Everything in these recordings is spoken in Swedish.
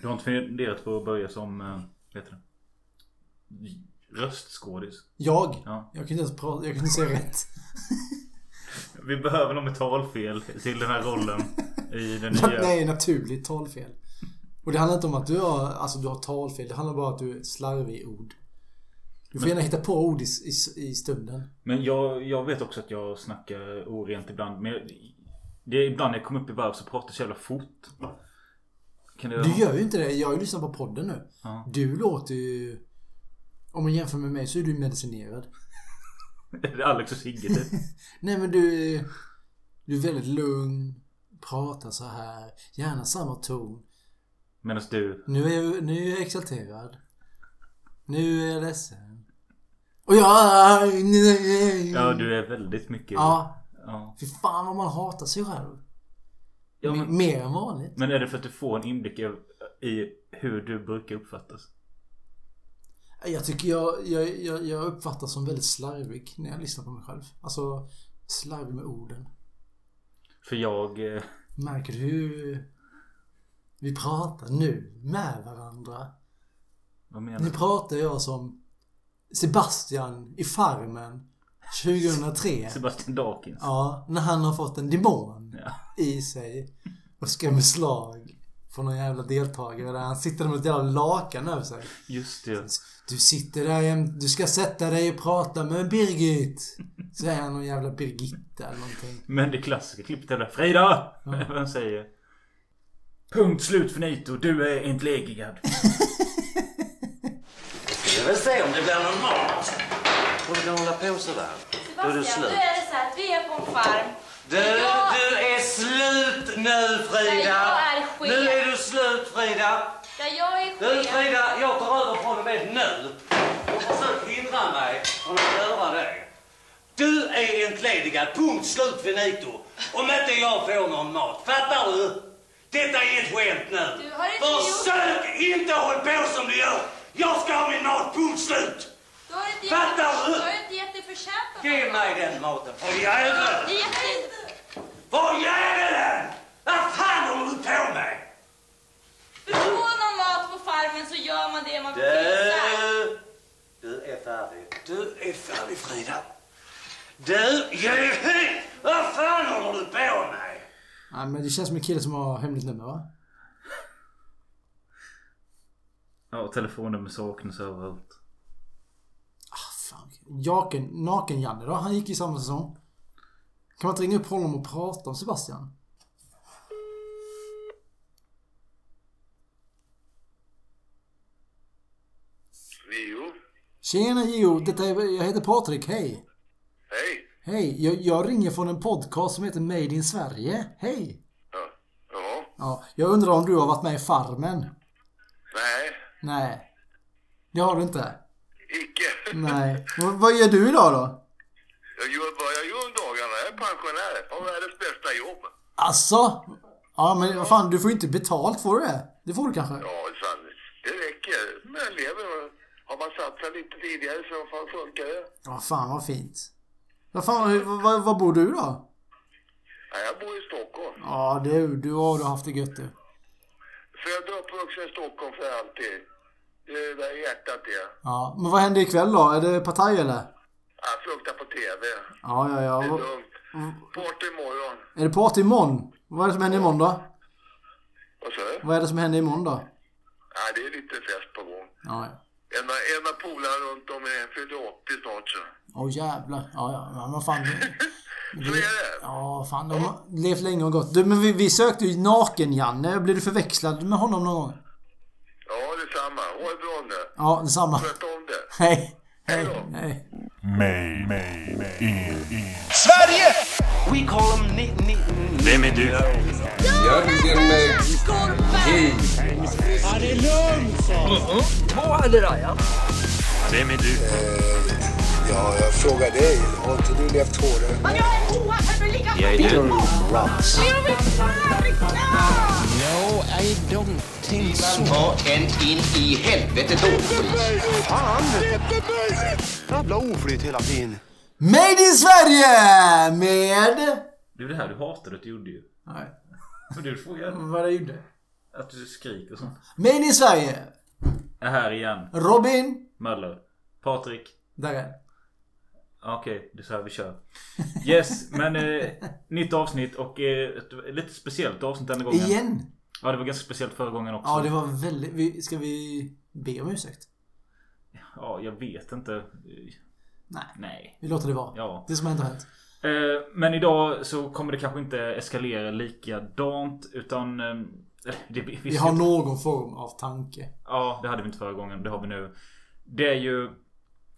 Du har inte funderat på att börja som, eh, heter det? Röstskådis? Jag? Ja. Jag kan inte ens prata, jag kan inte säga rätt. Vi behöver någon med talfel till den här rollen. I den nya... Nej, naturligt talfel. Och det handlar inte om att du har, alltså, du har talfel. Det handlar bara om att du är slarvig i ord. Du får gärna hitta på ord i, i, i stunden. Men jag, jag vet också att jag snackar orent ibland. Men jag, det är ibland när jag kommer upp i varv så pratar jag så jävla fort. Kan Du gör ju inte det. Jag har ju lyssnat på podden nu. Ja. Du låter ju... Om man jämför med mig så är du medicinerad. Är det Alex och Sigge typ? Nej men du... är- Du är väldigt lugn. Pratar så här. Gärna samma ton. Medan du... Nu är jag, nu är jag exalterad. Nu är jag ledsen. Och jag... Ja, du är väldigt mycket... Ja. ja. Fy fan vad man hatar sig själv. Ja, men, Mer än vanligt. men är det för att du får en inblick i, hur du brukar uppfattas? Jag tycker jag, jag, jag, jag uppfattas som väldigt slarvig när jag lyssnar på mig själv. Alltså slarvig med orden. För jag... eh, Märker du hur vi pratar nu med varandra? Vad menar Nu du? pratar jag som Sebastian i Farmen 2003. Sebastian Dawkins? Ja, när han har fått en demon Ja. i sig och skrämmer slag från någon jävla deltagare där han sitter med ett jävla lakan över sig. Just det. Du sitter där jämt, du ska sätta dig och prata med Birgit. Säger han någon jävla Birgitta eller någonting. Men det klassiska klippet är där. Frida! Vad han säger. Punkt slut för Nito. Du är entledigad. Får väl se om det blir någon mat. Får du kan hålla på sådär. Då är du Sebastian, nu slut. är det så här att vi är på en farm. Du, Jag- du är slut nu Frida! är. Nu är du slut Frida! Där jag är Du. Frida, jag tar över från och med nu. Och försök hindra mig från att göra det. Du är entledigad, punkt slut finito. Om inte jag får någon mat, fattar du? Detta är ett skämt nu. Du har inte Försök inte hålla på som du gör. Jag ska ha min mat, punkt slut. Du har inte Fattar gett, du? du har inte gett dig förtjänt Ge mig den maten, för jätte... För jäveln! Vad fan håller du på med? För att få någon mat på farmen så gör man det man blir tillsagd. Du, du är färdig. Du är färdig Frida. Du, ge hit! Vad fan håller du på med? Nej men det känns som en kille som har hemligt nummer va? Ja, telefonnummer saknas överallt. Ah, fan. Jaken, Naken-Janne då? Han gick i samma säsong. Kan man inte ringa upp honom och prata om Sebastian? Jo, Tjena Gio, detta är, jag heter Patrik, hej! hej. Hej, jag, jag ringer från en podcast som heter Made in Sverige. Hej! Ja. ja. Ja, jag undrar om du har varit med i Farmen? Nej, Nej. Det har du inte? icke. Nej. V- vad gör du idag då? Jag gör vad jag gör om dagarna. Jag är pensionär. Har världens bästa jobb. Alltså? Ja men vad fan, du får ju inte betalt, får du det? Det får du kanske? Ja, det räcker. Men jag lever. Har man satsat lite tidigare så fan funkar det. Ja, fan vad fint. Vad fan, var, var bor du då? Ja, jag bor i Stockholm. Ja du, du har du haft det gött du. Född och uppvuxen i Stockholm för alltid. Det är där hjärtat är. Ja, men vad händer ikväll då? Är det partaj eller? Jag fruktar på TV. Ja, ja, ja. Det är lugnt. Party imorgon. Är det party imorgon? Vad är det som händer imorgon då? Vad sa du? Vad är det som händer imorgon då? Ja, det är lite fest på gång. Ja, ja. En, av- en av polarna runt om är fyller 80 snart så. Åh jävlar. Ja, ja. Men vad fan. Så är det. Ja, fan. De har levt länge och gott. Du, men vi, vi sökte ju Naken-Janne. Blev du förväxlad med honom någon gång? Ja, detsamma. Ha det bra nu. Ja, detsamma. Sköt om det. Hej. Hej. Hej då. Hej. Mig, mig, mig. Sverige! We call them ni, ni, ni. Vem är du? Jörgen G. Två eller Raja? Vem är du? Ja, jag frågar dig. Har inte du levt hårdare? Jag är oerhört Jag är du. No, I don't think so. Ta en in i helvete då. Fan! Jävla oflyt hela tiden. Made in Sverige! Med... Det är det här du hatade att du gjorde ju. Nej, Men du får göra vad jag gjorde. att du skriker och sånt. Made in Sverige! Är här igen. Robin. Möller. Patrik. Är Okej, det är så här vi kör. Yes, men eh, nytt avsnitt och eh, ett lite speciellt avsnitt denna gången. Igen? Ja, det var ganska speciellt förra gången också. Ja, det var väldigt... Vi, ska vi be om ursäkt? Ja, jag vet inte. Nej. Nej. Vi låter det vara. Ja. Det som hänt har hänt. Eh, Men idag så kommer det kanske inte eskalera likadant utan... eh, Det, vi, Vi har någon form av tanke. Ja, det hade vi inte förra gången. Det har vi nu. Det är ju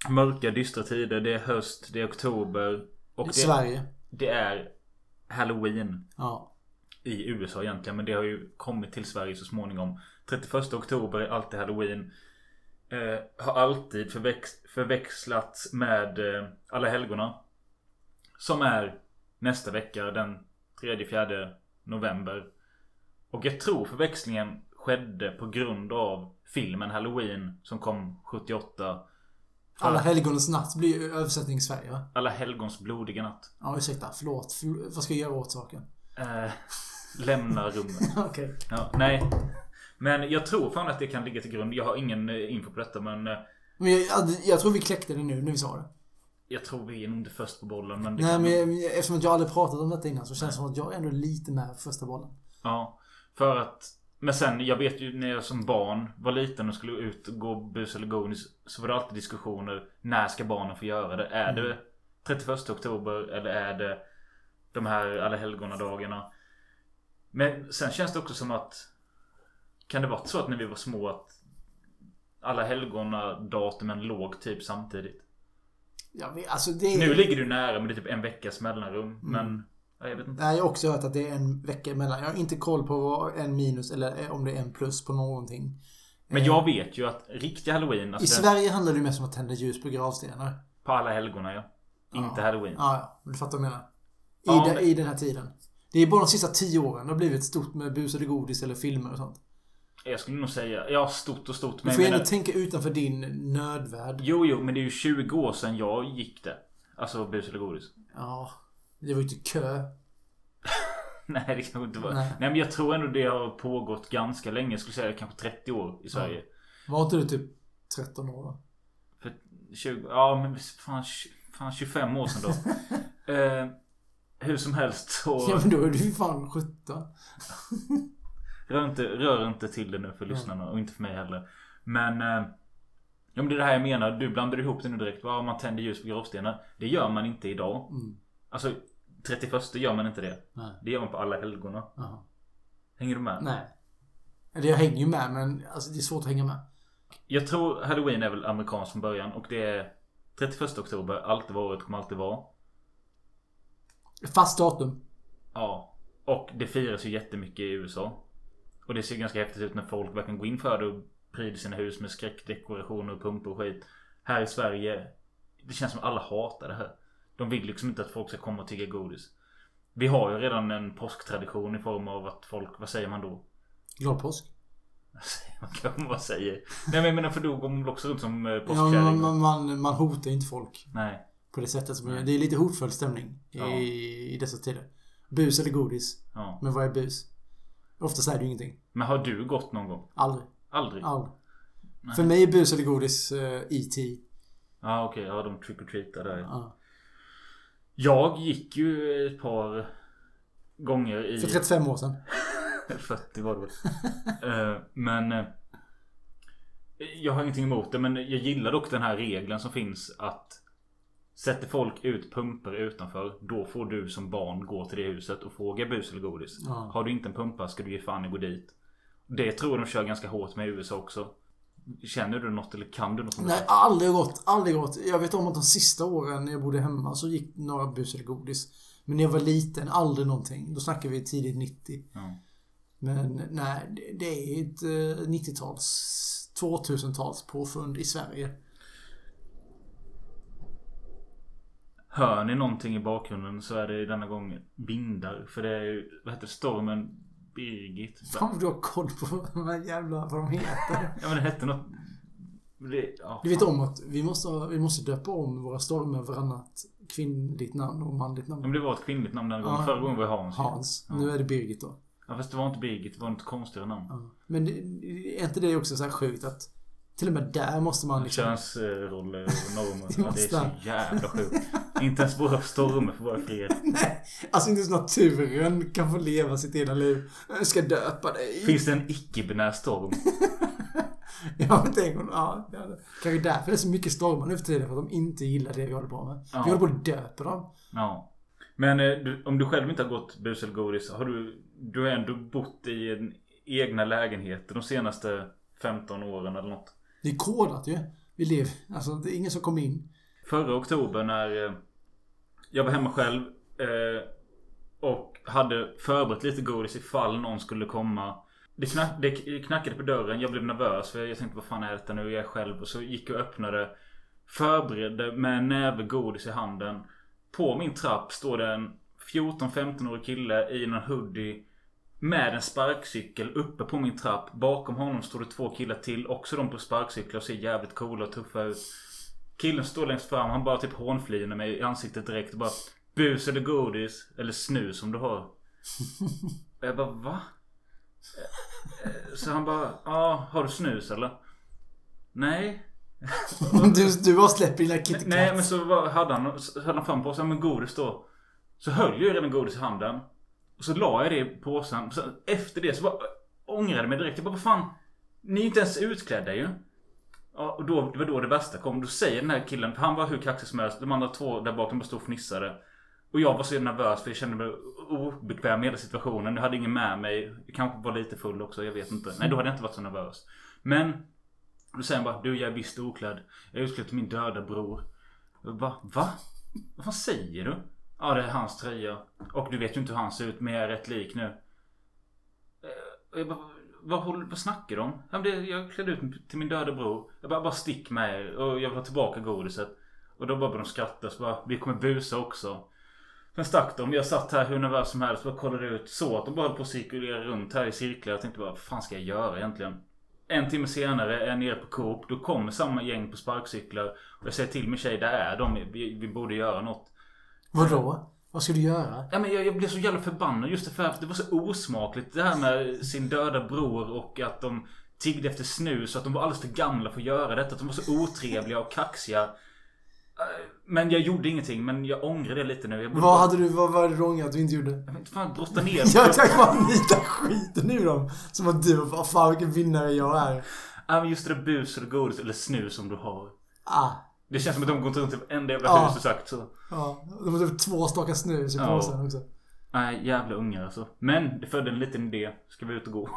mörka, dystra tider. Det är höst, det är oktober. Och I det, Sverige. det är Halloween. Ja. I USA egentligen. Men det har ju kommit till Sverige så småningom. 31 oktober är alltid Halloween. Eh, har alltid förväx- förväxlats med eh, Alla helgona. Som är nästa vecka den 3-4 november. Och jag tror förväxlingen skedde på grund av filmen Halloween som kom 78. För Alla helgonens natt blir ju översättning i Sverige va? Alla helgons blodiga natt. Ja ursäkta, förlåt. Förl- vad ska jag göra åt saken? Eh, lämna rummet. Okej. Ja, nej. Men jag tror fan att det kan ligga till grund. Jag har ingen eh, info på detta men eh, Men jag, jag, jag tror vi kläckte det nu när vi sa det. jag tror vi är nog inte först på bollen. Men Nej kan... men eftersom jag aldrig pratat om detta innan så känns det som att jag är ändå lite med första bollen. Ja. För att... Men sen, jag vet ju när jag som barn var liten och skulle ut och gå bus eller godis. Så var det alltid diskussioner. När ska barnen få göra det? Är det 31 oktober eller är det de här alla helgonadagarna? Men sen känns det också som att... Kan det vara så att när vi var små att alla helgonadatumen låg typ samtidigt? Ja, men alltså det. Nu ligger du nära men det är typ en veckas mellanrum. Men... Ja, jag vet inte. Nej, jag har också hört att det är en vecka emellan. Jag har inte koll på vad en minus eller om det är en plus på någonting. Men jag vet ju att riktiga halloween, I alltså den, Sverige handlar det ju mest om att tända ljus på gravstenar. på alla helgona ja. Inte halloween. Ja, ja. Du fattar vad jag menar. I, Ja, de, men- I den här tiden. Det är bara de sista tio åren det har blivit stort med busade godis eller filmer och sånt. Jag skulle nog säga, ja stort och stort. Du Men får jag ju ändå tänka utanför din nödvärld. jo, jo, men det är ju 20 år sedan jag gick det. Alltså bus eller godis. Ja. Det var ju inte kö. Nej, det kanske inte var. Nej. Nej. men jag tror ändå det har pågått ganska länge. Jag skulle säga kanske 30 år i Sverige. Var inte du typ 13 år då? För 20, ja men fan, fan 25 år sedan då. eh, hur som helst så... Ja men då är du ju fan 17. Rör inte, rör inte till det nu för lyssnarna och inte för mig heller. Men... Eh, ja men det är det här jag menar. Du blandar ihop det nu direkt. Ja, man tänder ljus på gravstenar. Det gör man inte idag. Mm. Alltså 31 gör man inte det. Nej. Det gör man på alla helgona. Jaha. Hänger du med? Nej. Eller jag hänger ju med men alltså, det är svårt att hänga med. Jag tror Halloween är väl amerikanskt från början och det är 31 oktober. Alltid varit, kommer alltid vara. Fast datum. Ja. Och det firas ju jättemycket i USA. Och det ser ganska häftigt ut när folk verkligen går in för det och pryder sina hus med skräckdekorationer och pumpor och skit. Här i Sverige. Det känns som alla hatar det här. De vill liksom inte att folk ska komma och tigga godis. Vi har ju redan en påsktradition i form av att folk, vad säger man då? Glad påsk. Man kanske vad säger. Nej men jag menar för då går man väl också runt som eh, Ja, påskkärring. man, man, man, man hotar inte folk. Nej. På det sättet som Nej. Det är lite hotfull stämning i, Ja. i dessa tider. Bus eller godis. Ja. Men vad är bus? Oftast är det ju ingenting. Men har du gått någon gång? Aldrig. Aldrig? Aldrig. Nej. För mig är bus eller godis uh, E.T. Ja okej, ja de trick or treatar där. Ja. Jag gick ju ett par gånger i... För 35 år sedan. 40 var det väl. Eh, Men... eh, Jag har ingenting emot det men jag gillar dock den här regeln som finns att Sätter folk ut pumper utanför Då får du som barn gå till det huset och fråga bus eller godis. Ja. Har du inte en pumpa ska du ge fan i gå dit. Det tror jag de kör ganska hårt med i USA också. Känner du något eller kan du något om Nej, det? aldrig gått. Aldrig gått. Jag vet om att de sista åren när jag bodde hemma så gick några bus eller godis. Men när jag var liten, aldrig någonting. Då snackar vi tidigt 90. Ja. Men nej, det- är ett eh, 90-tals, 2000-tals påfund i Sverige. Hör ni någonting i bakgrunden så är det denna gång vindar. För det är ju, vad heter stormen Birgit? Fan vad du har koll på här jävla, vad de heter. Ja men det hette något... Det, ja, Du vet om att vi måste, vi måste döpa om våra stormar varannat kvinnligt namn och manligt Ja, Men namn. det var ett kvinnligt namn den gången. Ja. Förra gången var det Hans. Hans. Ja. Nu är det Birgit då. Ja, fast det var inte Birgit. Det var ett konstigare namn. Men det- är inte det också så här sjukt att till och med där måste man liksom... Könsroller och normer. Det Ja, det är så måste- jävla sjukt. Inte ens våra stormar får vara fred. Nej, alltså inte ens naturen kan få leva sitt egna liv. Jag ska döpa dig. Finns det en icke-binär storm? Ja, men tänk om... Ja, ja, kanske därför det är så mycket stormar nu för tiden. För att de inte gillar det vi håller på med. Ja. Vi håller på och döper dem. Ja. Men eh, du, om du själv inte har gått bus eller godis. Har du, du har ändå bott i en egna lägenheter de senaste 15 åren eller något. Det är kodat ju. Vi lever. Alltså, det är ingen som kom in. Förra oktober när eh, jag var hemma själv. Eh, och hade förberett lite godis ifall någon skulle komma. Det, knack, det knackade på dörren. Jag blev nervös för jag tänkte vad fan är detta nu? Jag är själv. Och så gick jag och öppnade. Förberedde med en näve godis i handen. På min trapp står det en 14-15-årig kille i en hoodie. Med en sparkcykel uppe på min trapp. Bakom honom står det två killar till. Också de på sparkcyklar och ser jävligt coola och tuffa ut. Killen står längst fram. Han bara typ hånflinar mig i ansiktet direkt. Och bara Bus eller godis. Eller snus om du har. Och jag bara va? Så han bara Ja, har du snus eller? Nej. Du, du bara släpper dina kitty Nej men så hade han, så hade han fram på sig, men godis då. Så höll jag ju redan godis i handen. Och så la jag det i påsen. Så efter det så bara ångrade jag mig direkt. Jag bara vad fan. Ni är inte ens utklädda ju. Ja, och då, det var då det värsta kom. Då säger den här killen, för han var hur kaxig som helst. De andra två där bakom bara stod och fnissade. Och jag var så nervös för jag kände mig obekväm med hela situationen. Jag hade ingen med mig. Jag kanske var lite full också, jag vet inte. Nej, då hade jag inte varit så nervös. Men då säger han bara Du jag är visst oklädd. Jag är utklädd till min döda bror. Jag bara Va? Vad fan säger du? Ja det är hans tröja. Och du vet ju inte hur han ser ut men jag är rätt lik nu. Eh, jag bara, vad, håller, vad snackar du? Ja, det, jag klädde ut mig till min döda bror. Jag bara, bara stick med er. Och jag vill ha tillbaka godiset. Och då bara började de skratta. Så bara, vi kommer busa också. Sen stack de. Jag satt här hur nervös som helst. Bara kollade ut. Så att de bara höll på att cirkulera runt här i cirklar. Jag tänkte bara, vad fan ska jag göra egentligen? En timme senare är jag nere på Coop. Då kommer samma gäng på sparkcyklar. Och jag säger till min tjej, där är de. Vi, vi borde göra något. Vadå? Vad ska du göra? Ja, men jag, jag blev så jävla förbannad just för att det var så osmakligt. Det här med sin döda bror och att de tiggde efter snus. Och att de var alldeles för gamla för att göra detta. Att de var så otrevliga och kaxiga. Eh, Men jag gjorde ingenting. Men jag ångrar det lite nu. Jag Vad hade du, vad var det ånga att du inte gjorde? Jag vet inte fan, brotta ner Jag tänkte bara nita skiten ur dem. Som att du, vad fan vilken vinnare jag är. Ja, men just det där bus eller godis eller snus som du har. Ah. Det känns som att de går runt i varenda jävla Ja. hus och sagt så. Ja, de har typ två stakar snus i Ja. påsen också. Nej, jävla ungar alltså. Men det födde en liten idé. Ska vi ut och gå?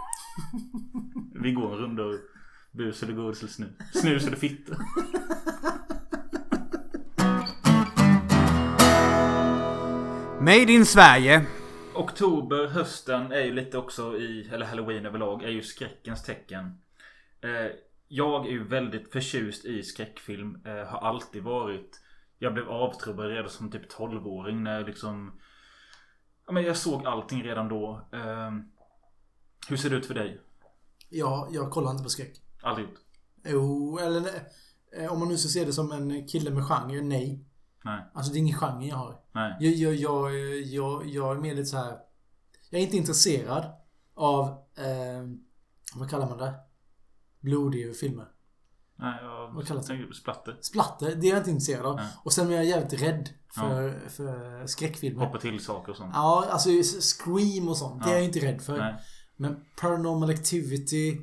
vi går en runda och bus eller godis eller snus. Snus eller fitta. Made in Sverige. Oktober, hösten är ju lite också i, eller halloween överlag, är ju skräckens tecken. Eh, jag är ju väldigt förtjust i skräckfilm. Eh, har alltid varit. Jag blev avtrubbad redan som typ 12-åring när jag liksom... Ja men jag såg allting redan då. Eh, hur ser det ut för dig? Ja, jag kollar inte på skräck. Aldrig gjort? Jo, eller nej. Eh, Om man nu ska se det som en kille med genre, nej. Nej. Alltså det är ingen genre jag har. Nej. Jag, jag, jag, jag, jag är mer lite så här. Jag är inte intresserad av, eh, vad kallar man det? Blodiga filmer. Nej, jag... Vad kallas det? Splatter. Splatter, det är jag inte intresserad av. Nej. Och sen är jag jävligt rädd för, för skräckfilmer. Hoppa till saker och sånt. Ja, alltså Scream och sånt. Det är Ja. jag inte rädd för. Nej. Men Paranormal Activity,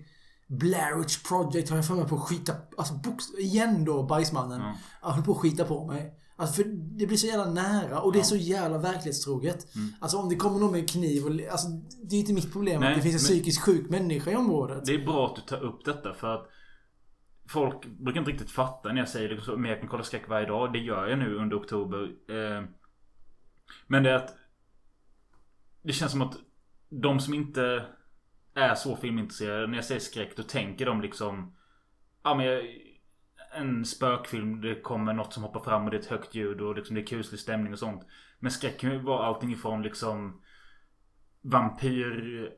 Blair Witch Project har jag för mig på att skita... Alltså box, igen då, bajsmannen. Ja. Jag håller på att skita på mig. Alltså för det blir så jävla nära och det är så jävla verklighetstroget. Mm. Alltså om det kommer någon med en kniv och... Alltså det är inte mitt problem Nej, att det finns en psykiskt sjuk människa i området. Det är bra att du tar upp detta för att Folk brukar inte riktigt fatta när jag säger det men jag kan kolla skräck varje dag. Det gör jag nu under oktober. Eh, Men det är att Det känns som att De som inte Är så filmintresserade. När jag säger skräck då tänker de liksom Ja men jag, En spökfilm. Det kommer något som hoppar fram och det är ett högt ljud och liksom det är kuslig stämning och sånt. Men skräck kan ju vara allting ifrån liksom Vampyr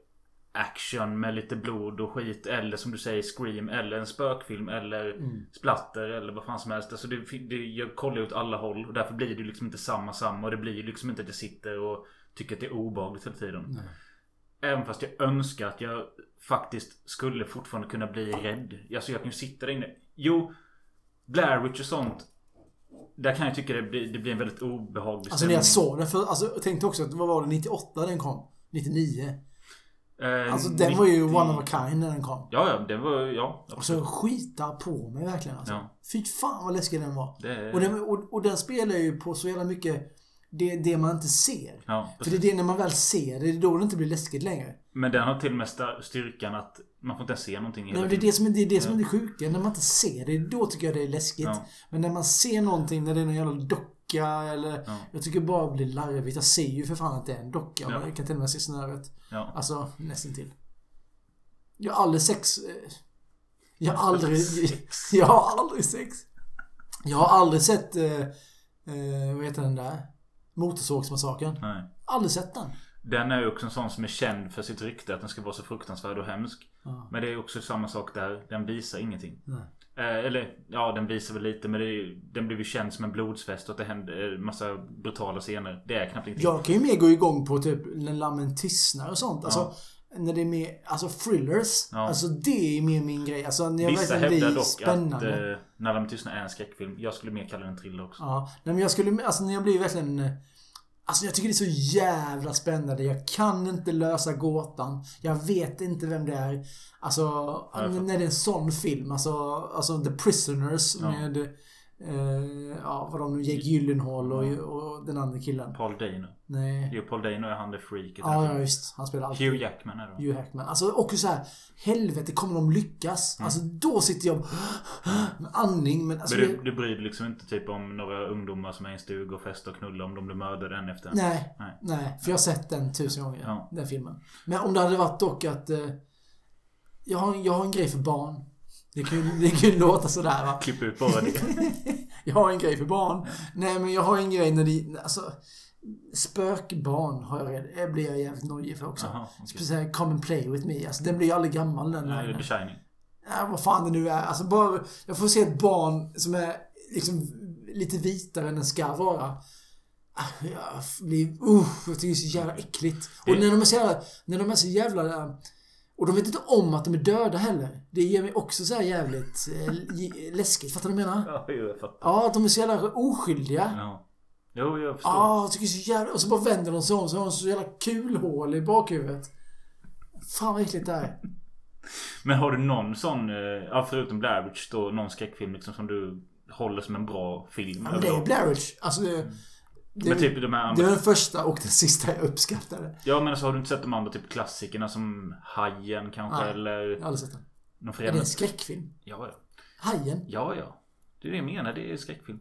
action med lite blod och skit. Eller som du säger Scream. Eller en spökfilm. Eller splatter. Eller vad fan som helst. Alltså det, det, jag kollar ut alla håll. Och därför blir det liksom inte samma samma. Och det blir liksom inte att jag sitter och tycker att det är obehagligt hela tiden. Även fast jag önskar att jag faktiskt skulle fortfarande kunna bli rädd. Alltså jag kan ju sitta där inne. Jo, Blair Witch och sånt. Där kan jag tycka det blir, det blir en väldigt obehaglig Alltså när jag såg den för, alltså jag tänkte också att vad var det 98 den kom? 99? Eh, Alltså den var ju 90 one of a kind när den kom. Ja, ja. Det var... Ja. Och så skita på mig verkligen alltså. Ja. Fy fan vad läskig den var. Det- Och, den, och, och den spelar ju på så jävla mycket det, det man inte ser. Ja, För det är det när man väl ser det, det är då det inte blir läskigt längre. Men den har till och med styrkan att man får inte se någonting Nej, det är det som är det, är det, som är det sjuka. När man inte ser det, då tycker jag det är läskigt. Ja. Men när man ser någonting, när det är någon jävla docka eller... Ja. Jag tycker bara det blir larvigt. Jag ser ju för fan att det är en docka. Ja. Jag kan till och med se snöret. Ja. Alltså, nästan till. Jag har aldrig sex... eh, Jag har aldrig... Jag har aldrig sex. Jag har aldrig sett... Eh, eh, vad heter den där? Motorsågsmassakern. Nej. Aldrig sett den. Den är ju också en sån som är känd för sitt rykte att den ska vara så fruktansvärd och hemsk. Ja. Men det är också samma sak där. Den visar ingenting. Eh, eller ja, den visar väl lite men det den blev ju känd som en blodsfest och att det hände eh, massa brutala scener. Det är knappt ingenting. Jag kan ju mer gå igång på typ när lammen tystnar och sånt. Alltså, när det är mer, alltså thrillers. Ja. Alltså det är mer min grej. Alltså när jag Vissa hävdar dock spännande. att eh, När de tystnar är en skräckfilm. Jag skulle mer kalla den thriller också. Ja. Nej men jag skulle, alltså när jag blir verkligen... Alltså jag tycker det är så jävla spännande. Jag kan inte lösa gåtan. Jag vet inte vem det är. Alltså, när det är en sån film. Alltså, alltså The Prisoners Ja. med... Eh, ja, vad de nu... Jake Gyllenhaal och, och den andra killen. Paul Dano. Nej. Jo, Paul Dano är han the freaket. Ja, ja visst. Han spelar alltid. Hugh Jackman är det. Hugh Hackman. Alltså också så här, helvete kommer de lyckas? Alltså då sitter jag med andning men alltså... Men du, det- du bryr dig liksom inte typ om några ungdomar som är i en stuga och festar och knullar om de blir mördade en efter en? nej, Nej. nej. För jag har sett den tusen gånger. Ja. Den filmen. Men om det hade varit dock att... Eh, jag, har, jag har en grej för barn. Det kan ju, det kan ju låta sådär va. Klipp ut bara det. Jag har en grej för barn. Nej men jag har en grej när de... Alltså... Spökbarn har jag redan, det blir jag jävligt nojig för också. Jaha, okej. Speciellt Come and Play With Me. Alltså den blir ju aldrig gammal den. Nej. The Shining. Ja, vad fan det nu är. Alltså bara... Jag får se ett barn som är liksom lite vitare än den ska vara. Ah, Jag blir... Uh, jag tycker det är så jävla äckligt. Och när de är så jävla... När de är så jävla... Och de vet inte om att de är döda heller. Det ger mig också så här jävligt eh, läskigt. Fattar du vad jag menar? Ja, jag fattar. Ja, att de är så jävla oskyldiga. Ja. Jo, jag förstår. Ja, jag tycker så jävla... Och så bara vänder de sig om så har de så jävla kulhål i bakhuvudet. Fan vad äckligt det är. Men har du någon sån, eh, ja förutom Blair Witch då, någon skräckfilm liksom som du håller som en bra film? Ja, men det är Blair Witch. Alltså det... det Men typ de här Det andra... var den första och den sista jag uppskattade. Ja men så har du inte sett de andra typ klassikerna som Hajen kanske Nej, eller... Jag har aldrig sett den. Någon Är fredag... det en skräckfilm? Ja, ja. Hajen? Ja, ja. Det är det jag menar. Det är skräckfilm.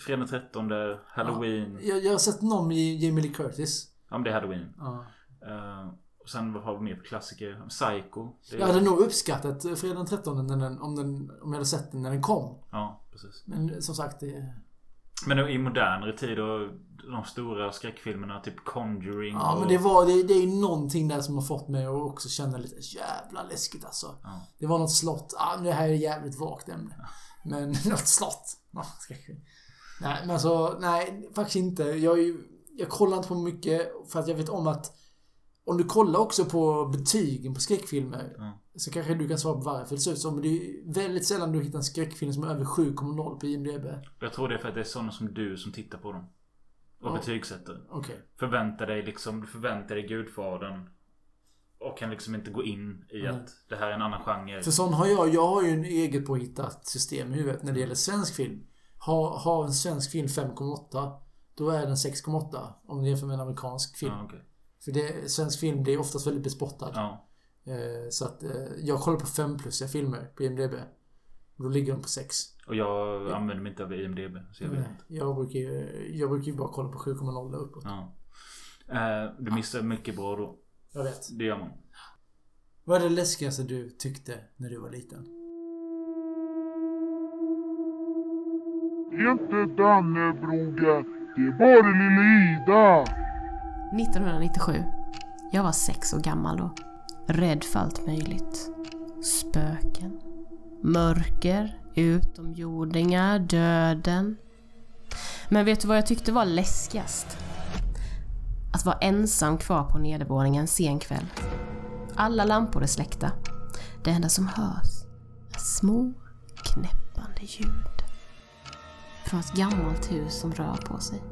Fredag den 13, Halloween. Ja. Jag, jag har sett någon med Jamie Lee Curtis. men det är Halloween. Ja. Eh, och sen vad har vi mer för klassiker? Psycho. Det är... Jag hade nog uppskattat Fredag den 13 när den, om, den, om jag hade sett den när den kom. Ja, precis. Men som sagt, det... Men i modernare tid och de stora skräckfilmerna, typ Conjuring Ja, och... men det var... Det, det är ju någonting där som har fått mig att också känna lite jävla läskigt alltså. Ja. Det var något slott. Ja, men det här är jävligt vagt ämne. Men något slott. Ja. Nej, men alltså, nej, faktiskt inte. Jag, ju, jag kollar inte på mycket för att jag vet om att om du kollar också på betygen på skräckfilmer Ja. så kanske du kan svara på varför det ser ut så. Men det är väldigt sällan du hittar en skräckfilm som är över 7,0 på IMDB. Jag tror det är för att det är sådana som du som tittar på dem. Och Ja. betygsätter. Okej. Förväntar dig liksom, du förväntar dig Gudfadern. Och kan liksom inte gå in i Nej. att det här är en annan genre. För sån har jag. Jag har ju en eget påhittat system i huvudet när det gäller svensk film. Har, har en svensk film 5,8 då är den 6,8 om du jämför med en amerikansk film. Ja, okej. För det, svensk film det är oftast väldigt bespottad. Ja. Eh, så att eh, jag kollar på 5 plusiga filmer på IMDB. Och då ligger de på 6. Och jag använder mig inte av IMDB. Så jag vet inte. Jag brukar ju jag brukar ju bara kolla på 7,0 och uppåt. Ja. Eh, du missar mycket bra då. Jag vet. Det gör man. Vad är det läskigaste du tyckte när du var liten? Inte Dannebroge, det är bara lilla Ida. 1997. Jag var sex år gammal då. Rädd för allt möjligt. Spöken. Mörker. Utomjordingar. Döden. Men vet du vad jag tyckte var läskigast? Att vara ensam kvar på nedervåningen sen kväll. Alla lampor är släckta. Det enda som hörs är små knäppande ljud. Från ett gammalt hus som rör på sig.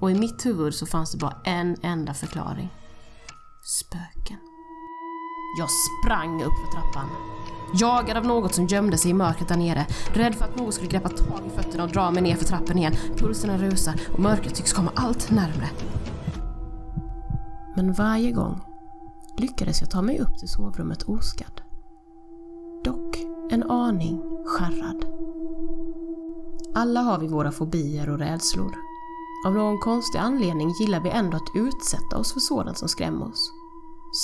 Och i mitt huvud så fanns det bara en enda förklaring. Spöken. Jag sprang upp för trappan. Jagad av något som gömde sig i mörkret där nere. Rädd för att något skulle greppa tag i fötterna och dra mig ner för trappen igen. Pulserna rusar och mörkret tycks komma allt närmre. Men varje gång lyckades jag ta mig upp till sovrummet oskadd. Dock en aning skärrad. Alla har vi våra fobier och rädslor. Av någon konstig anledning gillar vi ändå att utsätta oss för sådant som skrämmer oss.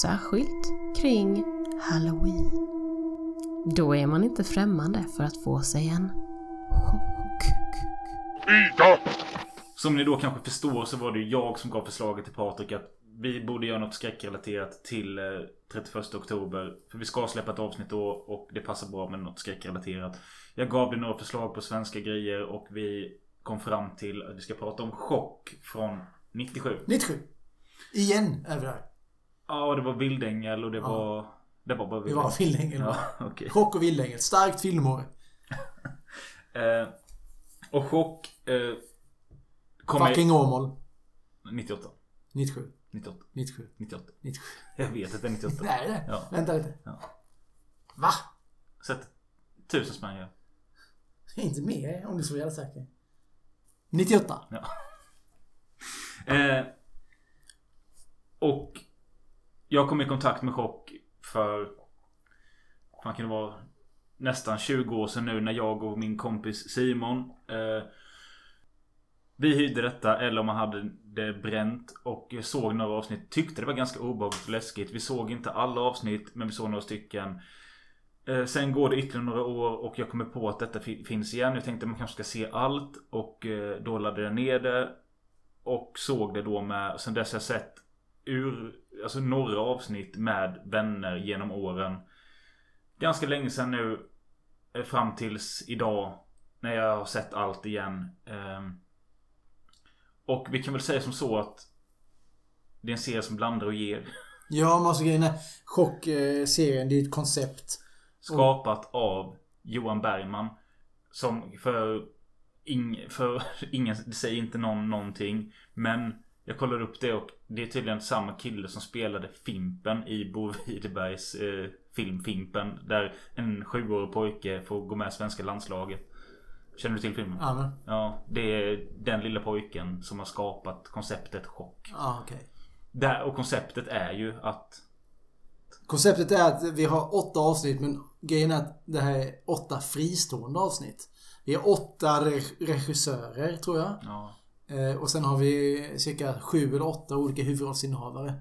Särskilt kring Halloween. Då är man inte främmande för att få sig en chock. Som ni då kanske förstår så var det ju jag som gav förslaget till Patrik att vi borde göra något skräckrelaterat till eh, 31 oktober. För vi ska släppa ett avsnitt då och det passar bra med något skräckrelaterat. Jag gav dig några förslag på svenska grejer och vi kom fram till att vi ska prata om chock från 97. 97. Igen är vi där. Ja, det var Vildängel och det Ja. var... Det var bara Det var Vildängel. Ja, okej. Chock och Vildängel. Starkt filmår. Eh, och chock... Eh, kom Fucking Åmål. 98. 97. 98. 97. 98. 97. Jag vet att det är 98. Nej, det är det. Ja. Vänta lite. Ja. Va? Sätt tusen spänn ja. Inte mer om du så jävla säker. 98. ja. Eh, och jag kom i kontakt med chock för... Fan kan det vara? Nästan 20 år sedan nu när jag och min kompis Simon eh, Vi hyrde detta eller om man hade det bränt och såg några avsnitt. Tyckte det var ganska obehagligt och läskigt. Vi såg inte alla avsnitt men vi såg några stycken. Eh, sen går det ytterligare några år och jag kommer på att detta finns igen. Jag tänkte man kanske ska se allt och eh, då laddade jag ner det. Och såg det då med, sen dess har jag sett ur, alltså några avsnitt med vänner genom åren. Ganska länge sedan nu. Eh, fram tills idag. När jag har sett allt igen. Ehm, och vi kan väl säga som så att det är en serie som blandar och ger. Ja, men alltså grejen är... Chock-serien, det är ett koncept. Skapat av Johan Bergman. Som för, ing, för ingen, det säger inte någon någonting. Men jag kollade upp det och det är tydligen samma kille som spelade Fimpen i Bo Widerbergs eh, film Fimpen. Där en sjuårig pojke får gå med svenska landslaget. Känner du till filmen? Ja, men. Ja, det är den lilla pojken som har skapat konceptet chock. Okej. Där, och konceptet är ju att Konceptet är att vi har åtta avsnitt men grejen är att det här är åtta fristående avsnitt. Vi har åtta re- regissörer tror jag. Ja. Eh, och sen har vi cirka sju eller åtta olika huvudrollsinnehavare.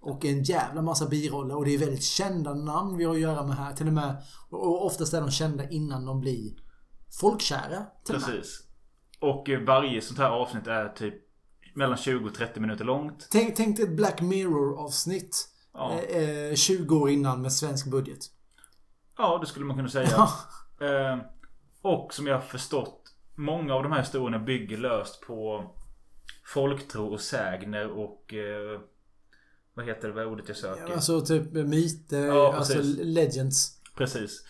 Och en jävla massa biroller och det är väldigt kända namn vi har att göra med här. Till och med. Och oftast är de kända innan de blir folkkära. Precis. Och varje sånt här avsnitt är typ mellan 20 och 30 minuter långt. Tänk, tänk dig ett Black Mirror avsnitt. Ja. Eh, eh, 20 år innan med svensk budget. Ja, det skulle man kunna säga. Ja. Eh, och som jag har förstått Många av de här historierna bygger löst på Folktro och sägner och eh, Vad heter det? Vad är ordet jag söker? Alltså typ myter, Ja, alltså legends. Precis.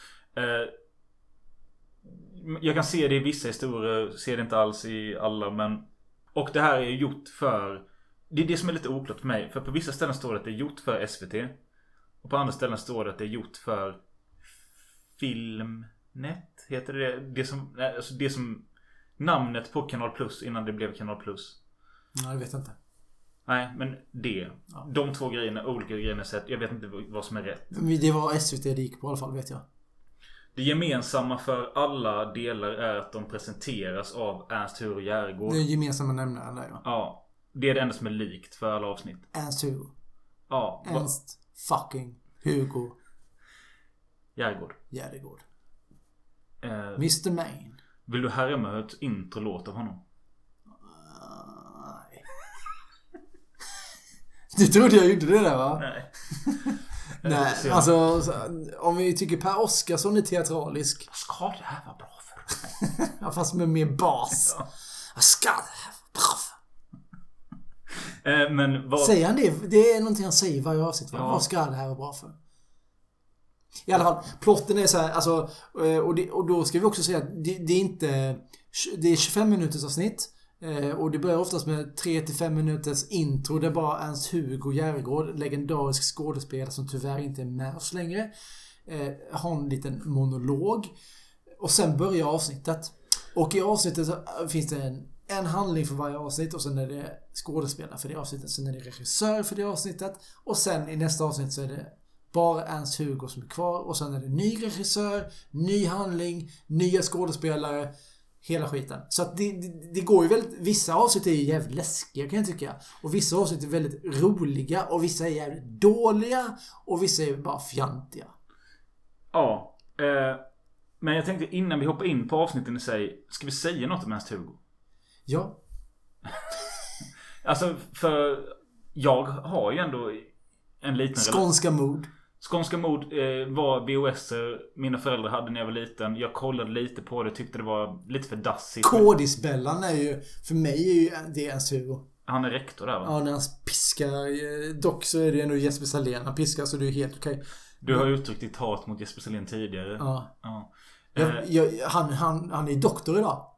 Jag kan se det i vissa historier, ser det inte alls i alla men Och det här är gjort för Det är det som är lite oklart för mig. För på vissa ställen står det att det är gjort för SVT. Och på andra ställen står det att det är gjort för Filmnet. Heter det det som, alltså det som Namnet på Kanal Plus innan det blev Kanal Plus. Nej, jag vet inte. Nej, men det. De två grejerna, olika grejerna sett. Jag vet inte vad som är rätt. Men Det var SVT det gick på i alla fall, vet jag. Det gemensamma för alla delar är att de presenteras av Ernst Hugo Järegård. Det är gemensamma nämnaren där ja. Ja. Det är det enda som är likt för alla avsnitt. Ernst Hugo. Ja. va- Ernst fucking Hugo Järegård. Järegård. Eh, Mr Main. vill du härma ett intro låter av honom? Du trodde jag gjorde det där va? Nej. Nej, Så- alltså så- om vi tycker Per Oscarsson är teatralisk. Vad ska det här vara bra för? Ja, fast med mer bas. Vad ska det här vara bra för? Eh, men vad... Säger han det? Det är någonting han säger i varje avsnitt. va? Ja. Vad ska det här vara bra för? I alla fall, plotten är så här, alltså, eh, och, det, och då ska vi också säga att det, det är inte... Det är 25 minuters avsnitt. eh, Och det börjar oftast med 3-5 minuters intro där bara Ernst-Hugo Järegård, legendarisk skådespelare som tyvärr inte är med oss längre, har en liten monolog. Och sen börjar avsnittet. Och i avsnittet så finns det en, en handling för varje avsnitt och sen är det skådespelare för det avsnittet. Sen är det regissör för det avsnittet. Och sen i nästa avsnitt så är det bara Ernst-Hugo som är kvar och sen är det ny regissör, ny handling, nya skådespelare. Hela skiten. Så att det, det, det går ju väldigt... Vissa avsnitt är ju jävligt läskiga kan jag tycka. Och vissa avsnitt är väldigt roliga och vissa är jävligt dåliga. Och vissa är bara fjantiga. Ja. Eh, men jag tänkte innan vi hoppar in på avsnitten i sig. Ska vi säga något om Ernst-Hugo? Ja. Alltså för jag har ju ändå en liten Skånska mod. Skånska mod eh, var VHS mina föräldrar hade när jag var liten. Jag kollade lite på det. Tyckte det var lite för dassigt. Kodisbellan är ju... För mig är ju det Ernst-Hugo. Han är rektor där va? Ja, när han piskar. eh, Dock så är det ändå Jesper Salén han piskar så det är helt okej. Du har uttryckt ditt hat mot Jesper Salén tidigare. Ja. ja. Eh, Jag, jag, han, han, han är doktor idag.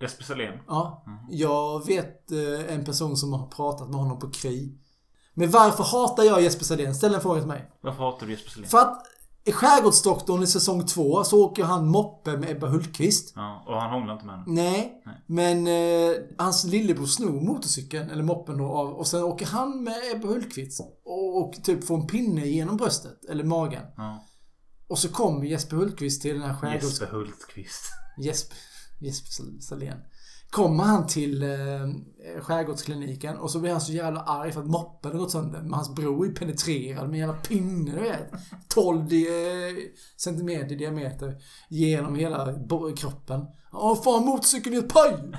Jesper Salén? Ja. Mm. Jag vet eh, en person som har pratat med honom på Kry. Men varför hatar jag Jesper Salén? Ställ en fråga till mig. Varför hatar du Jesper Salén? För att i Skärgårdsdoktorn i säsong två så åker han moppe med Ebba Hultqvist. Ja, och han hånglar inte med henne. Nej. Nej. Men eh, hans lillebror snor motorcykeln, eller moppen då, av, och sen åker han med Ebba Hultqvist. Och, och typ får en pinne genom bröstet, eller magen. Ja. Och så kommer Jesper Hultqvist till den här skärgårds... Jesper Hultqvist. Jesper, Jesper Salén. Kommer han till eh, skärgårdskliniken och så blir han så jävla arg för att moppen har gått sönder. Men hans bror är penetrerad med en jävla pinne, du vet. 12 di eh, centimeter i diameter genom hela kroppen. Ja, fan motorcykeln är ett paj!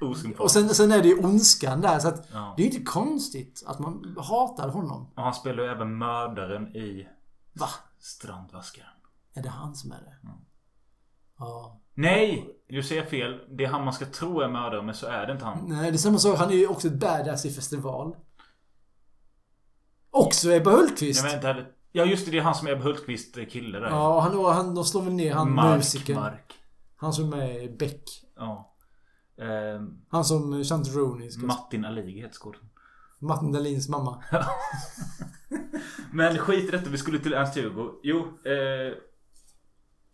Och sen, sen är det ju ondskan där så att Ja. det är ju inte konstigt att man hatar honom. Och han spelar ju även mördaren i Va? Strandvaskaren. Är det han som är det? Ja. Nej! Du ser fel. Det är han man ska tro är mördaren men så är det inte han. Nej, det är samma sak. Han är ju också ett badass i festival. Också Ebba Hultqvist. Jag vet inte. Ja just det, det är han som är Ebba Hultqvist kille där. Ja, han, han, de slår väl ner han Mark, musikern. Mark. Han som är Beck. Ja. Ehm, Han som Chantaroni ska Martin Aligi heter skådespelaren. Martin Dahlins mamma. Men skit i detta, vi skulle till Ernst-Hugo. Jo, eh,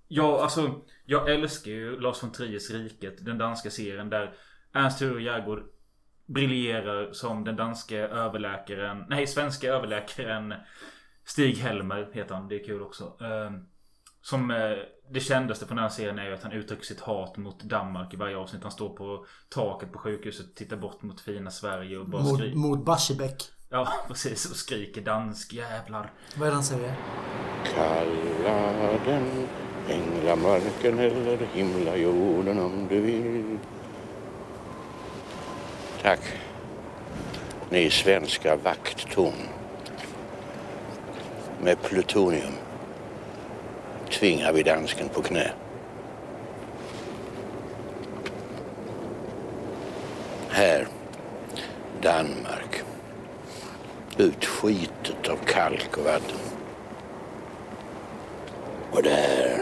Ja, alltså Jag älskar ju Lars von Triers Riket, den danska serien där Ernst-Hugo Järegård briljerar som den danska överläkaren, nej svenska överläkaren Stig Helmer heter han, det är kul också. Eh, Som eh, det kändaste från den här serien är ju att han uttrycker sitt hat mot Danmark i varje avsnitt. Han står på taket på sjukhuset, tittar bort mot fina Sverige och bara Mot, skriker. mot Barsebäck. Ja, precis. Och skriker dansk jävlar. Vad är det han säger? Kalla den Änglamarken eller himlajorden om du vill. Tack. Ni svenska vakttorn. Med plutonium tvingar vi dansken på knä. Här, Danmark. Utskitet av kalk och vatten. Och där,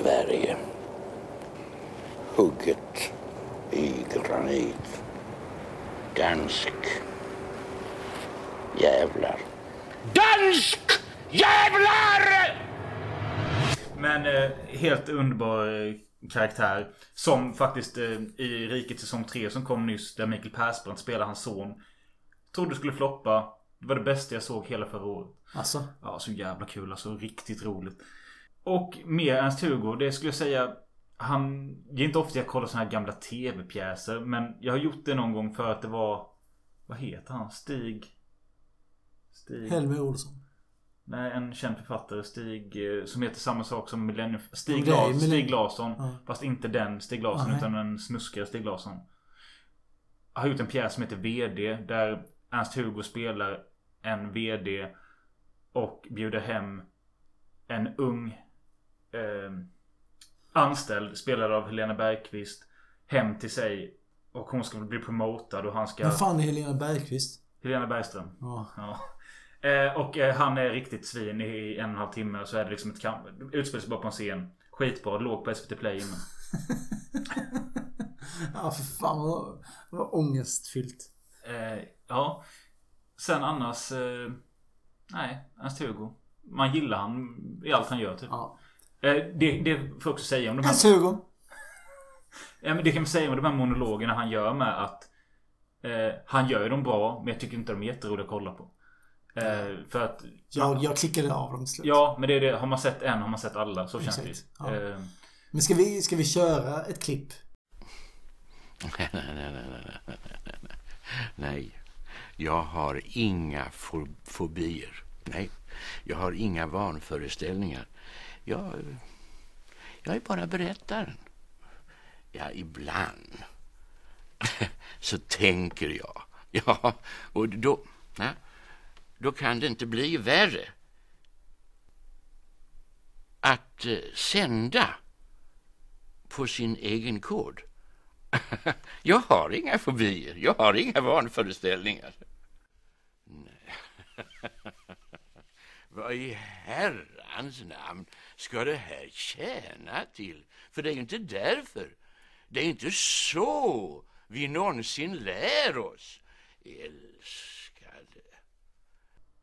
Sverige. Hugget i granit. Dansk jävlar. Dansk jävlar! Men eh, helt underbar eh, karaktär. Som faktiskt eh, i Riket säsong 3 som kom nyss. Där Mikael Persbrandt spelar hans son. Trodde skulle floppa. Det var det bästa jag såg hela förra året. Alltså? Ja, så jävla kul. Alltså riktigt roligt. Och mer Ernst-Hugo. Det skulle jag säga. Han... Det är inte ofta jag kollar såna här gamla tv-pjäser. Men jag har gjort det någon gång för att det var... Vad heter han? Stig... Stig... Helmer Olsson. Nej, en känd författare. Stig... eh, Som heter samma sak som Millennium... Stig, Det är Las, Millennium- Stig Larsson. Ja. Fast inte den Stig Larsson Ja, utan en snuskigare Stig Larsson. har gjort en pjäs som heter VD. Där Ernst-Hugo spelar en VD. Och bjuder hem en ung eh, anställd spelad av Helena Bergqvist. Hem till sig. Och hon ska bli promotad och han ska... Vem fan är Helena Bergqvist? Helena Bergström. Ja. Ja. Eh, och eh, han är riktigt svin i en och en halv timme. Så är det liksom ett kamp. Utspelar sig bara på en scen. Skitbra. Låg på SVT Play innan. Ja, för fan vad, vad ångestfyllt. Eh, ja. Sen annars... Eh, nej, Ernst-Hugo. Man gillar han i allt han gör typ. Ja. Eh, det, det får jag också säga om de här... Ernst-Hugo. Ja, men det kan man säga om de här monologerna han gör med att... Eh, han gör ju dem bra, men jag tycker inte de är jätteroliga att kolla på. Eh, för att... Jag, jag klickade av dem till slut. Ja, men det är det. Har man sett en har man sett alla. Så känns det. Ja. Eh, Men ska vi, ska vi köra ett klipp? Nej, nej, nej, nej, nej, nej, nej, nej. Nej, jag har inga fo- fobier. Nej, jag har inga vanföreställningar. Jag, jag är bara berättaren. Ja, ibland så tänker jag. Ja, och då, ja, då kan det inte bli värre att eh, sända på sin egen kod. Jag har inga fobier, jag har inga vanföreställningar. Nej. Vad i herrans namn ska det här tjäna till? För det är ju inte därför. Det är inte så vi någonsin lär oss. Älskade.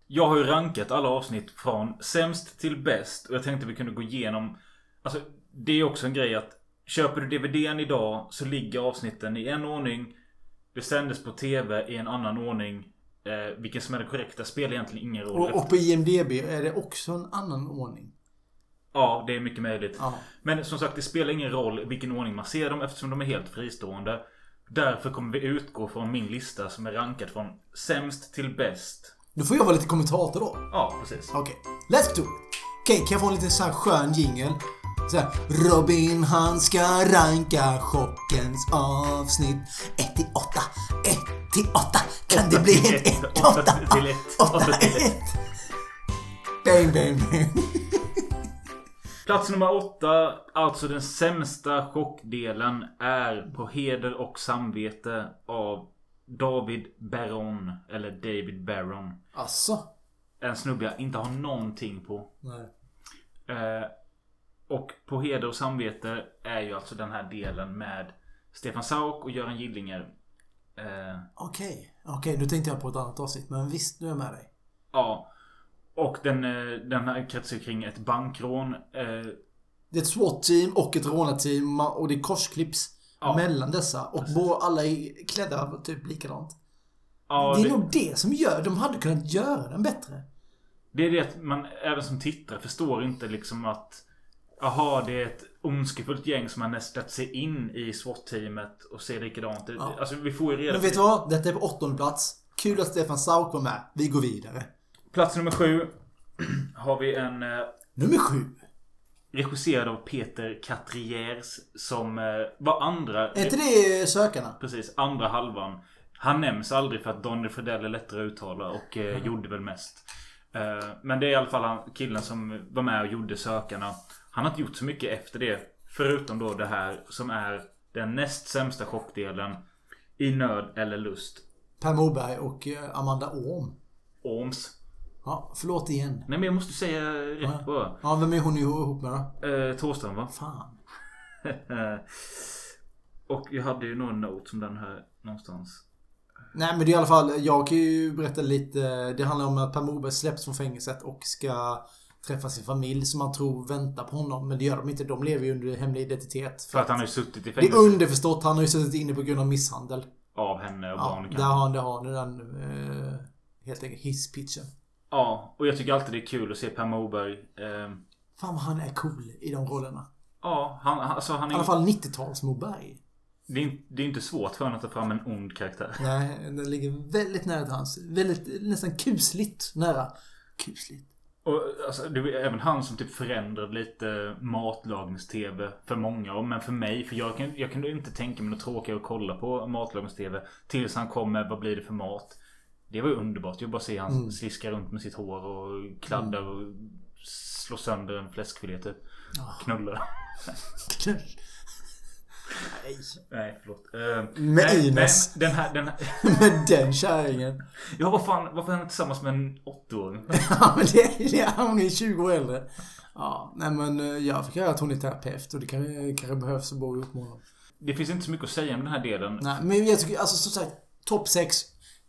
Jag har ju rankat alla avsnitt från sämst till bäst. Och jag tänkte vi kunde gå igenom... Alltså, det är också en grej att... Köper du DVDn idag så ligger avsnitten i en ordning. Det sändes på TV i en annan ordning. Eh, vilken som är det korrekta spelar egentligen ingen roll. Och, och på IMDB är det också en annan ordning. Ja, det är mycket möjligt. Ja. Men som sagt, det spelar ingen roll vilken ordning man ser dem eftersom de är helt fristående. Därför kommer vi utgå från min lista som är rankad från sämst till bäst. Då får jag vara lite kommentator då. Ja, precis. Okej, let's do it. Okej, kan jag få en liten sån här skön jingel? Så här, Robin han ska ranka chockens avsnitt 1 till 8, 1 till 8. Kan det bli en 1, 8, till 1, 8, 1? Bang, bang, bang. Plats nummer åtta, alltså den sämsta chockdelen, är På heder och samvete av David Baron. Eller David Baron. Asså? En snubbe jag inte har någonting på. Nej. Eh, och På heder och samvete är ju alltså den här delen med Stefan Sauk och Göran Gillinger. Eh, Okej, okej, nu tänkte jag på ett annat avsnitt. Men visst, nu är jag med dig. ja. Och den, eh, den här kretsar kring ett bankrån. Eh, Det är ett SWAT-team och ett rånarteam och det är korsklipps Ja. mellan dessa. Och bo, alla är klädda typ likadant. ja, det är det- nog det som gör... De hade kunnat göra den bättre. Det är det att man även som tittare förstår inte liksom att Jaha, det är ett ondskefullt gäng som har nästlat sig in i SWAT-teamet och ser likadant ut. Ja. Alltså vi får ju reda Men vet du vad? Detta är på åttonde plats. Kul att Stefan Sauk var med. Vi går vidare. Plats nummer sju. Har vi en... Eh, Nummer sju. regisserad av Peter Catriers som eh, var andra... Är inte det Sökarna? Precis, andra halvan. Han nämns aldrig för att Donny Fredell är lättare att uttala och eh, gjorde väl mest. Eh, men det är i alla fall killen som var med och gjorde Sökarna. Han har inte gjort så mycket efter det. Förutom då det här som är den näst sämsta chockdelen. I nöd eller lust. Per Morberg och eh, Amanda Orm. Orms. Ja, förlåt igen. Nej men jag måste säga rätt bara. Ja, vem är hon ihop med då? Eh, Thåström va? Fan. och jag hade ju någon note som den här någonstans. Nej men det är i alla fall, jag kan ju berätta lite. Det handlar om att Per Morberg släpps från fängelset och ska träffa sin familj som man tror väntar på honom. Men det gör de inte. De lever ju under hemlig identitet. För att han har ju suttit i Det är fängelse. underförstått. Han har ju suttit inne på grund av misshandel. Av henne och Ja, barnen där har han, där har han den eh, helt enkelt hisspitchen. Ja, och jag tycker alltid det är kul att se Per Morberg. Eh, Fan vad han är cool i de rollerna. ja, han, alltså han I är... alla fall 90-tals Morberg. Det är, det är inte svårt för honom att ta fram en ond karaktär. Nej, den ligger väldigt nära till hans. Väldigt, nästan kusligt nära. Kusligt. Och alltså, det var även han som typ förändrade lite matlagnings-tv för många. Men för mig, för jag, kan, jag kunde inte tänka mig något tråkigare att kolla på matlagnings-tv. Tills han kom med Vad blir det för mat? Det var ju underbart. Jag bara se han Mm. sliska runt med sitt hår och kladda och slå sönder en fläskfilé typ. Ja. Knulla. Nej. Nej, förlåt. Uh, Med nej, Ines. nej, Den här, den här. Med den kärringen. Ja, vad fan. Varför är han tillsammans med en åttaåring? Ja, men det, det, hon är 20 år äldre. Ja, nej men eh, jag fick höra att hon är terapeut och det kan- kanske behövs att bo ihop med honom. Det finns inte så mycket att säga om den här delen. Nej, men jag tycker, alltså som sagt, topp 6.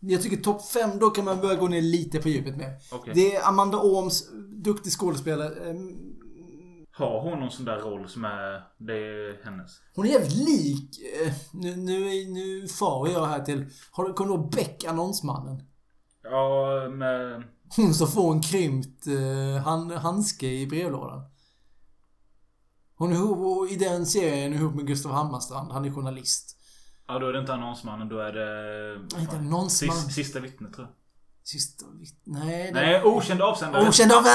Jag tycker topp 5, då kan man börja gå ner lite på djupet med. Okej. Det är Amanda Ooms, duktig skådespelare. ehm, Har hon någon sån där roll som är... Det är hennes? Hon är jävligt lik, eh, nu, nu, nu far jag här till, har du, kommer du ihåg Beck, annonsmannen? Ja, med... Hon som får en krympt eh, hand, handske i brevlådan. Hon är ihop, i den serien ihop med Gustav Hammarstrand, han är journalist. Ja, då är det inte annonsmannen. Då är det... Nej, inte annonsman. Sista, sista vittnet tror jag. Sista vitt... Nej, Nej, okänd avsändare. Okänd av...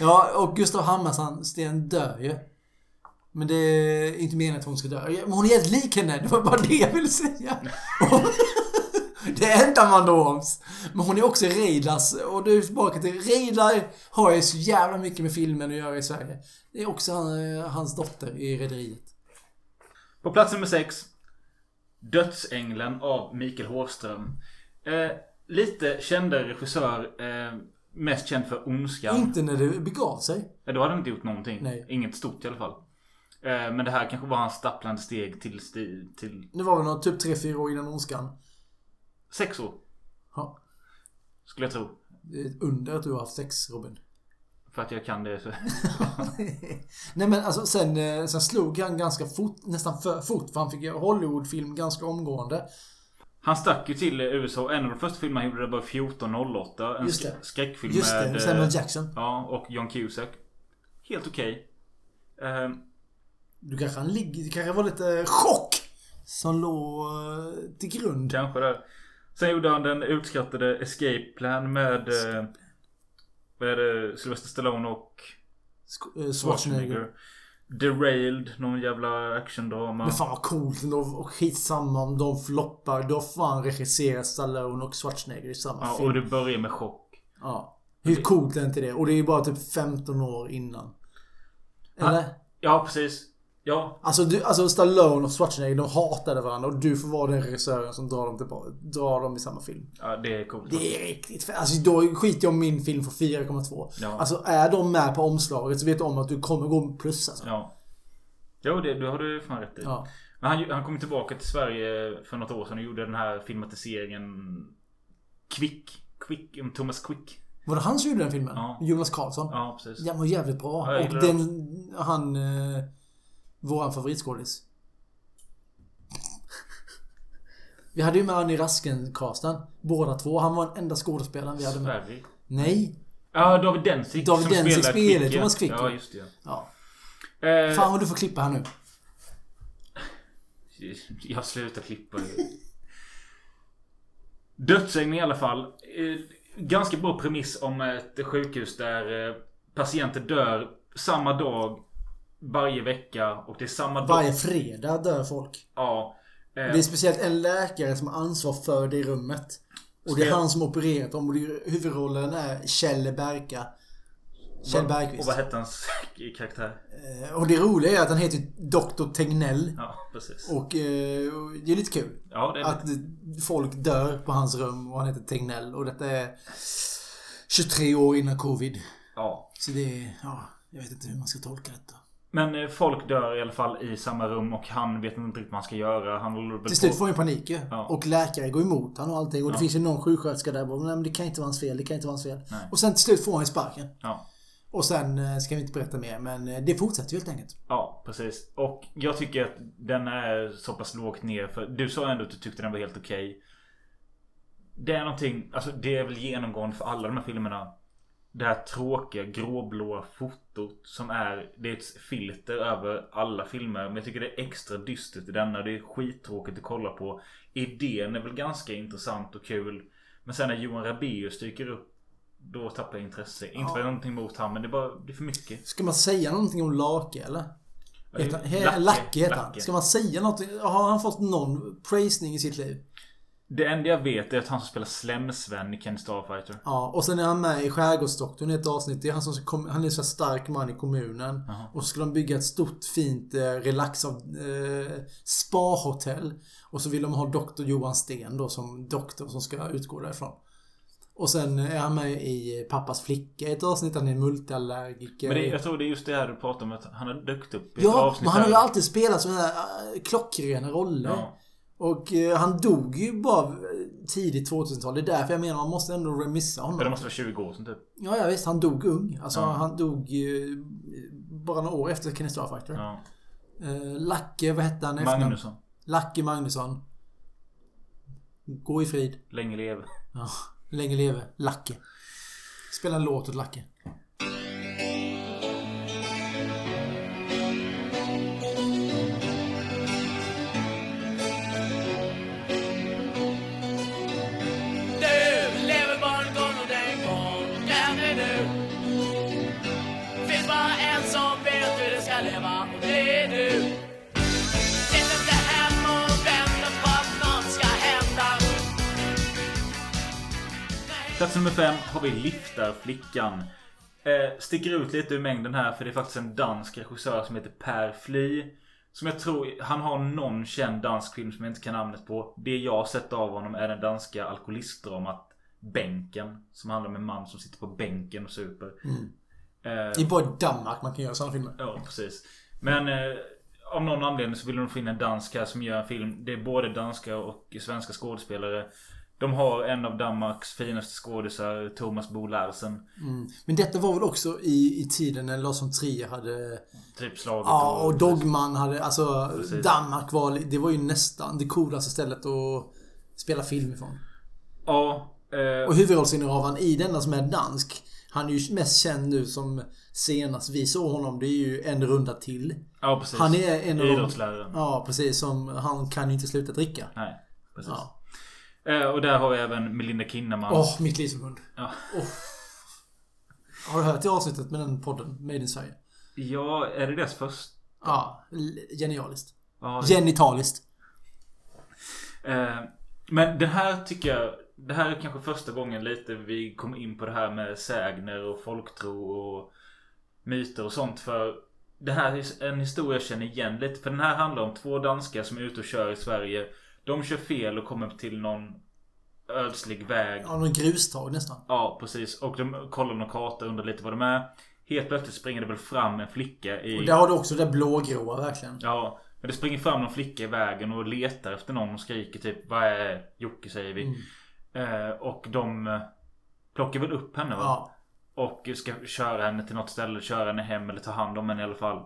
Ja, och Gustav Hammarstrand, Sten dör ju. Men det är inte meningen att hon ska dö. Men hon är helt lik henne, det var bara det jag ville säga. Det är inte Amanda Ooms. Men hon är också Reidars. Och du är tillbaka till... Reidar har ju så jävla mycket med filmen att göra i Sverige. Det är också eh, hans dotter i Rederiet. På plats nummer sex. Dödsängeln av Mikael Hårström. Eh, lite kändare regissör. Eh, mest känd för Ondskan. Inte när det begav sig. Ja, då hade han inte gjort någonting. Nej. Inget stort i alla fall. Eh, men det här kanske var hans stapplande steg till... till Det var väl något, typ 3-4 år innan Ondskan. sex år. Ja. Skulle jag tro. Det är ett under att du har haft sex, Robin. För att jag kan det så... Nej men alltså sen, eh, sen slog han ganska fort, nästan för fort. För han fick göra Hollywoodfilm ganska omgående. Han stack ju till USA. En av de första filmerna han gjorde det var 1408. En Just det. sk- skräckfilm Just det, med... Samuel eh, Jackson. Ja, och John Cusack. Helt okej. Ehm, Du kanske han ligger, det kanske var lite chock som låg eh, till grund. Kanske det. Sen gjorde han den utskrattade Escape Plan med... Eh, vad är det? Sylvester Stallone och Sk- eh, Schwarzenegger. Derailed. Någon jävla actiondrama. Men fan vad coolt ändå. Och skitsamma om de floppar. Då fan regisserar Stallone och Schwarzenegger i samma Ja, film. och det börjar med chock. Ja. Hur coolt är inte det? Och det är ju bara typ 15 år innan. Eller? Ja, ja precis. Ja. Alltså, du, alltså Stallone och Schwarzenegger, de hatade varandra och du får vara den regissören som drar dem, tillbaka, drar dem i samma film. Ja, det är coolt. Det är riktigt fett. Alltså då skiter jag om min film får 4,2. Ja. Alltså är de med på omslaget så vet du om att du kommer gå plus alltså. Ja. Jo, det, det har du fan rätt i. Ja. Men han, han kom tillbaka till Sverige för något år sedan och gjorde den här filmatiseringen Quick. Quick, om Thomas Quick. Var det han som gjorde den filmen? Ja. Jonas Karlsson? Ja, precis. Den var jävligt bra. Och den, han... Eh, våran favoritskådis. Vi hade ju med han i Rasken-casten. Båda två. Han var den enda skådespelaren vi hade med. Sverige. Nej. Ja, David Densik. David som Densik spelar spelar Quick. Thomas Quick. Ja, just det. Ja. Eh, Fan vad du får klippa här nu. Jag slutar klippa. Dödsängeln i alla fall. Eh, Ganska bra premiss om ett sjukhus där eh, patienter dör samma dag varje vecka och det är samma. Varje fredag dör folk. Ja. eh, Det är speciellt en läkare som har ansvar för det i rummet. Och det är han som opererat dem. Och det- huvudrollen är Kjell Berka. Kjell Bergqvist. Och vad hette hans karaktär? Eh, Och det roliga är att han heter Dr. Tegnell. Ja, precis. Och eh, det är lite kul. Ja, det är Att folk dör på hans rum och han heter Tegnell. Och detta är 23 år innan covid. Ja. Så det är, ja, jag vet inte hur man ska tolka detta. Men eh, folk dör i alla fall i samma rum och han vet inte riktigt vad han ska göra. Han Till slut får han panik. Ja. Och läkare går emot han och allting. Och det Ja. finns ju någon sjuksköterska där och bara, nej men det kan inte vara hans fel, det kan inte vara hans fel. Nej. Och sen till slut får han sparken. Ja. Och sen eh, ska vi inte berätta mer, men eh, det fortsätter helt enkelt. Ja, precis. Och jag tycker att den är så pass lågt ner. För du sa ändå att du tyckte den var helt okej. Det är någonting, alltså det är väl genomgående för alla de här filmerna. Det här tråkiga gråblåa fotot som är, det är ett filter över alla filmer. Men jag tycker det är extra dystert i denna. Det är skittråkigt att kolla på. Idén är väl ganska intressant och kul. Men sen när Johan Rabaeus dyker upp Då tappar jag intresse. Inte för jag har någonting emot han men det är bara det är för mycket. Ska man säga någonting om Lake eller? Ja, Heter, Lacke. Lacke heter han. Ska man säga något? Har han fått någon praisning i sitt liv? Det enda jag vet är att han som spelar Slem-Sven i Ken Starfighter. Ja, och sen är han med i Skärgårdsdoktorn i ett avsnitt. Det är han som kom, Han är så stark man i kommunen. Och så ska de bygga ett stort fint eh, relax av eh, spa-hotell. Och så vill de ha doktor Johan Sten då som doktor som ska utgå därifrån. Och sen är han med i Pappas flicka i ett avsnitt. Han är multiallergiker. Men det, jag tror det är just det här du pratar om att han har dökt upp i ett Ja, avsnitt men han har ju alltid spelat sådana här äh, klockrena roller. Ja. Och eh, han dog ju bara eh, tidigt 2000-tal. Det är därför jag menar man måste ändå remissa honom. Men det måste vara 20 år sedan typ. Ja, ja visst. Han dog ung. Alltså Ja. han dog eh, bara några år efter Kenny Starfighter. Ja. Eh, Lacke, vad hette han? Magnusson. Lacke Magnusson. Gå i frid. Länge leve. Ja, länge leve Lacke. Spela en låt åt Lacke. Plats nummer fem har vi Liftarflickan. Eh, sticker ut lite ur mängden här för det är faktiskt en dansk regissör som heter Per Fly. Som jag tror, han har någon känd dansk film som jag inte kan namnet på. Det jag har sett av honom är den danska alkoholistdramat Bänken. Som handlar om en man som sitter på bänken och super. Mm. Eh, Det är bara i Danmark man kan göra sådana filmer. Ja, precis. Men eh, av någon anledning så vill de få in en dansk här som gör en film. Det är både danska och svenska skådespelare. De har en av Danmarks finaste skådisar, Thomas Bo Larsen. Mm. Men detta var väl också i, i tiden när Lars von Trier hade... Typ slaget Ja, och Dogman hade... Alltså, Precis. Danmark var... Det var ju nästan det coolaste stället att spela film ifrån. Ja. Eh, Och huvudrollsinnehavaren i denna som är dansk. Han är ju mest känd nu som senast vi såg honom. Det är ju En runda till. Ja, precis. Han är en av Idrottsläraren. Ja, precis. Som, han kan ju inte sluta dricka. Nej, precis. Ja. Eh, och där har vi även Melinda Kinnaman. Åh, mitt livsförbund. Ja. Åh. Har du hört det avsnittet med den podden? Made in Sverige? ja, är det deras först? Ja, genialiskt. Ja, Genitaliskt. Eh, men den här tycker jag Det här är kanske första gången lite vi kom in på det här med sägner och folktro och myter och sånt för Det här är en historia jag känner igen lite för den här handlar om två danskar som är ute och kör i Sverige De kör fel och kommer till någon ödslig väg Ja, någon grustag nästan. Ja precis och de kollar någon karta och undrar lite vad de är Helt plötsligt springer det väl fram en flicka i Och där har du också det blågråa verkligen. Ja, men det springer fram någon flicka i vägen och letar efter någon och skriker typ Vad är Jocke säger vi. Eh, och de eh, plockar väl upp henne va? Ja. Och ska köra henne till något ställe, köra henne hem eller ta hand om henne i alla fall.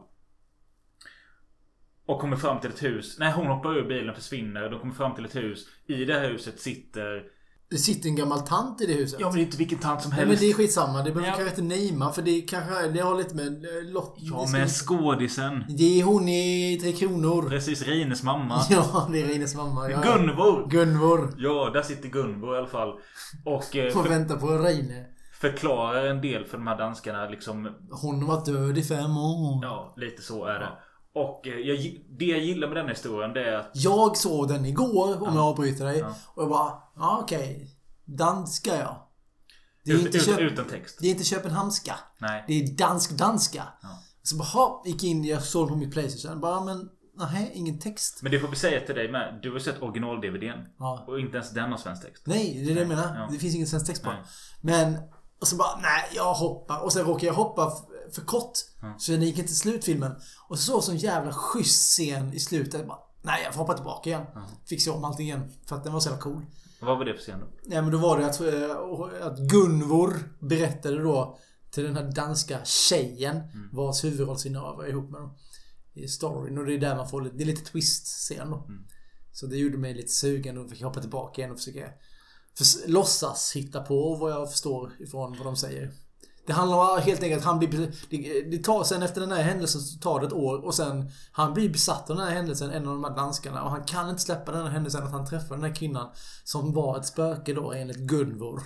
Och kommer fram till ett hus. Nej, hon hoppar ur bilen, försvinner. De kommer fram till ett hus. I det här huset sitter... Det sitter en gammal tant i det huset. Ja, men det är inte vilken tant som Nej, helst. men det är skitsamma. Det behöver Ja. kanske inte namea för det kanske det har lite med eh, lott... Ja, men skådisen. Det är hon i Tre Kronor. Precis, Rines mamma. Ja, det är Rines mamma. Ja. Gunvor! Gunvor. Ja, där sitter Gunvor i alla fall. Och... Eh, Får för- vänta på Reine. förklarar en del för de här danskarna liksom Hon varit död i fem år. Ja, lite så är det. Och eh, jag, det jag gillar med den historien det är att Jag såg den igår, om jag avbryter dig. Ja. Och jag bara, ja okej. Danska ja. Det är, Ut- inte ut- Köp- utan text. det är inte Köpenhamnska. Nej. Det är dansk-danska. Ja. Så bara, gick in, jag såg på mitt Playstation. Bara, men nej, ingen text. Men det får vi säga till dig med. Du har sett original-DVDn. Ja. Och inte ens den har svensk text. Nej, det är det jag menar. Ja. Det finns ingen svensk text på. Nej. Men, och så bara, nej, jag hoppar. Och sen råkar jag hoppa för kort. Så den gick inte till slutfilmen. Och så såg jag sån jävla schysst scen i slutet. Bara, nej, jag får hoppa tillbaka igen. Fick se om allting igen. För att den var så jävla cool. Vad var det för scen då? Nej men då var det att, eh, att Gunvor berättade då till den här danska tjejen vars huvudrollsinnehavare är ihop med dem. I storyn och det är där man får lite, det är lite twist-scen då. Så det gjorde mig lite sugen och fick hoppa tillbaka igen och försöka för, låtsas hitta på vad jag förstår ifrån vad de säger. Det handlar om helt enkelt att han blir... Det, det tar sen efter den här händelsen så tar det ett år och sen... Han blir besatt av den här händelsen, en av de här danskarna. Och han kan inte släppa den här händelsen att han träffar den här kvinnan. Som var ett spöke då enligt Gunvor.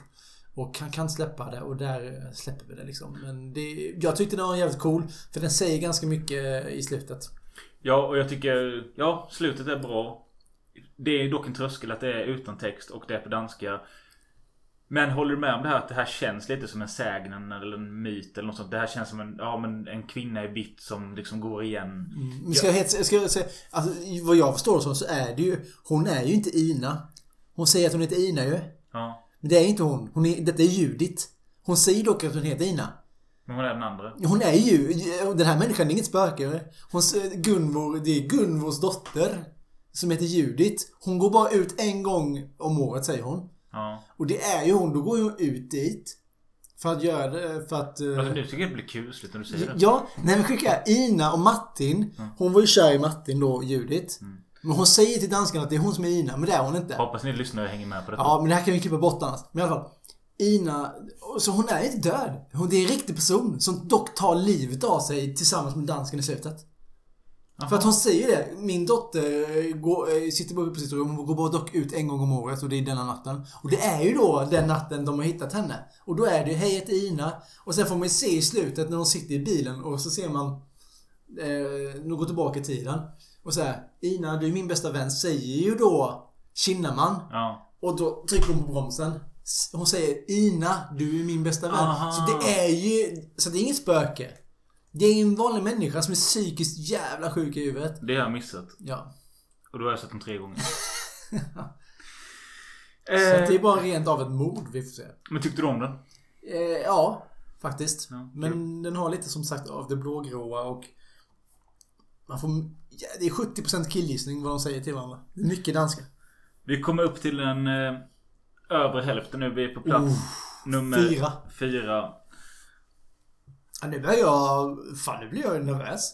Och han kan släppa det och där släpper vi det liksom. Men det, jag tyckte den var jävligt cool. För den säger ganska mycket i slutet. Ja, och jag tycker... Ja, slutet är bra. Det är dock en tröskel att det är utan text och det är på danska. Men håller du med om det här att det här känns lite som en sägnen eller en myt eller något sånt? Det här känns som en, ja, men en kvinna i vitt som liksom går igen. Mm. Ska jag, helt- ska jag säga, alltså, vad jag förstår så, så är det ju, hon är ju inte Ina. Hon säger att hon heter Ina ju. Ja. Men det är inte hon. hon är, detta är Judit. Hon säger dock att hon heter Ina. Men hon är den andra. Hon är ju, den här människan är inget spöke. Hon, Gunvor, det är Gunvors dotter. Som heter Judit. Hon går bara ut en gång om året säger hon. Ja. Och det är ju hon, då går ju hon ut dit. För att göra det, för att... eh, Alltså nu tycker det blir kusligt när du säger det. Ja, nej men skicka Ina och Martin. Hon var ju kär i Martin då, Judit. Men hon säger till danskarna att det är hon som är Ina, men det är hon inte. Hoppas ni lyssnare hänger med på detta. Ja, men det här kan vi klippa bort annars. Men i alla fall. Ina, så hon är inte död. Hon, det är en riktig person som dock tar livet av sig tillsammans med dansken i slutet. För att hon säger det. Min dotter går, eh, sitter bara på sitt rum. Hon går bara dock ut en gång om året och det är denna natten. Och det är ju då den natten de har hittat henne. Och då är det Hej jag heter Ina. Och sen får man ju se i slutet när de sitter i bilen och så ser man eh, går tillbaka i tiden. Och så här, Ina du är min bästa vän säger ju då Kinnaman. Ja. Och då trycker hon på bromsen. Hon säger Ina, du är min bästa vän. Aha. Så det är ju... Så det är inget spöke. Det är en vanlig människa som är psykiskt jävla sjuk i huvudet. Det har jag missat. Ja. Och då har jag sett den tre gånger. Så att det är bara rent av ett mord vi får se. Men tyckte du om den? Eh, ja, faktiskt. Ja, Men den har lite som sagt av det blågråa och... Man får... Ja, det är 70% killgissning vad de säger till varandra. Det är mycket danska. Vi kommer upp till den eh, övre hälften nu. Vi är på plats Oh, nummer fyra. fyra. Ja, nu börjar jag... Fan, nu blir jag nervös.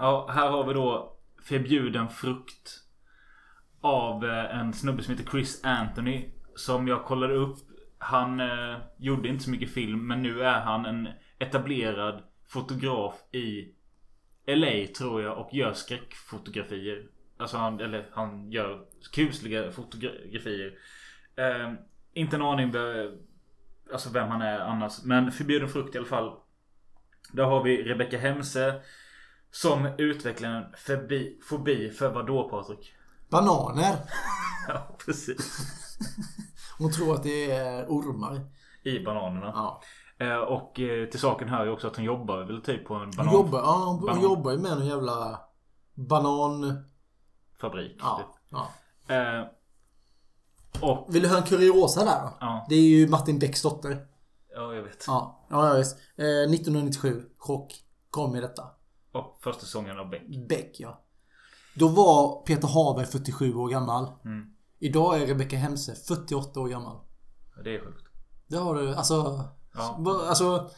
Ja, här har vi då Förbjuden frukt. Av eh, en snubbe som heter Chris Anthony. Som jag kollade upp. Han eh, gjorde inte så mycket film. Men nu är han en etablerad fotograf i LA tror jag. Och gör skräckfotografier. Alltså han, eller han gör kusliga fotografier. Eh, inte en aning be- Alltså vem han är annars. Men Förbjuden frukt i alla fall. Där har vi Rebecca Hemse. Som utvecklar en fobi, fobi för vad då Patrik? Bananer. Ja precis. Hon tror att det är ormar. I bananerna. Ja. Eh, och eh, till saken hör ju också att hon jobbar väl typ på en banan... Hon jobbar, ja, hon, hon banan- jobbar ju med någon jävla banan... Fabrik. Ja. typ. ja. Eh, och... Vill du höra en kuriosa där då? Ja. Det är ju Martin Becks dotter. Ja, jag vet. Ja, ja, ja visst. Eh, 1997. Chock. Kom med detta. Och första säsongen av Beck. Beck, ja. Då var Peter Haber 47 år gammal. Mm. Idag är Rebecca Hemse 48 år gammal. Ja, Det är sjukt. Det har du, alltså... Ja. Alltså...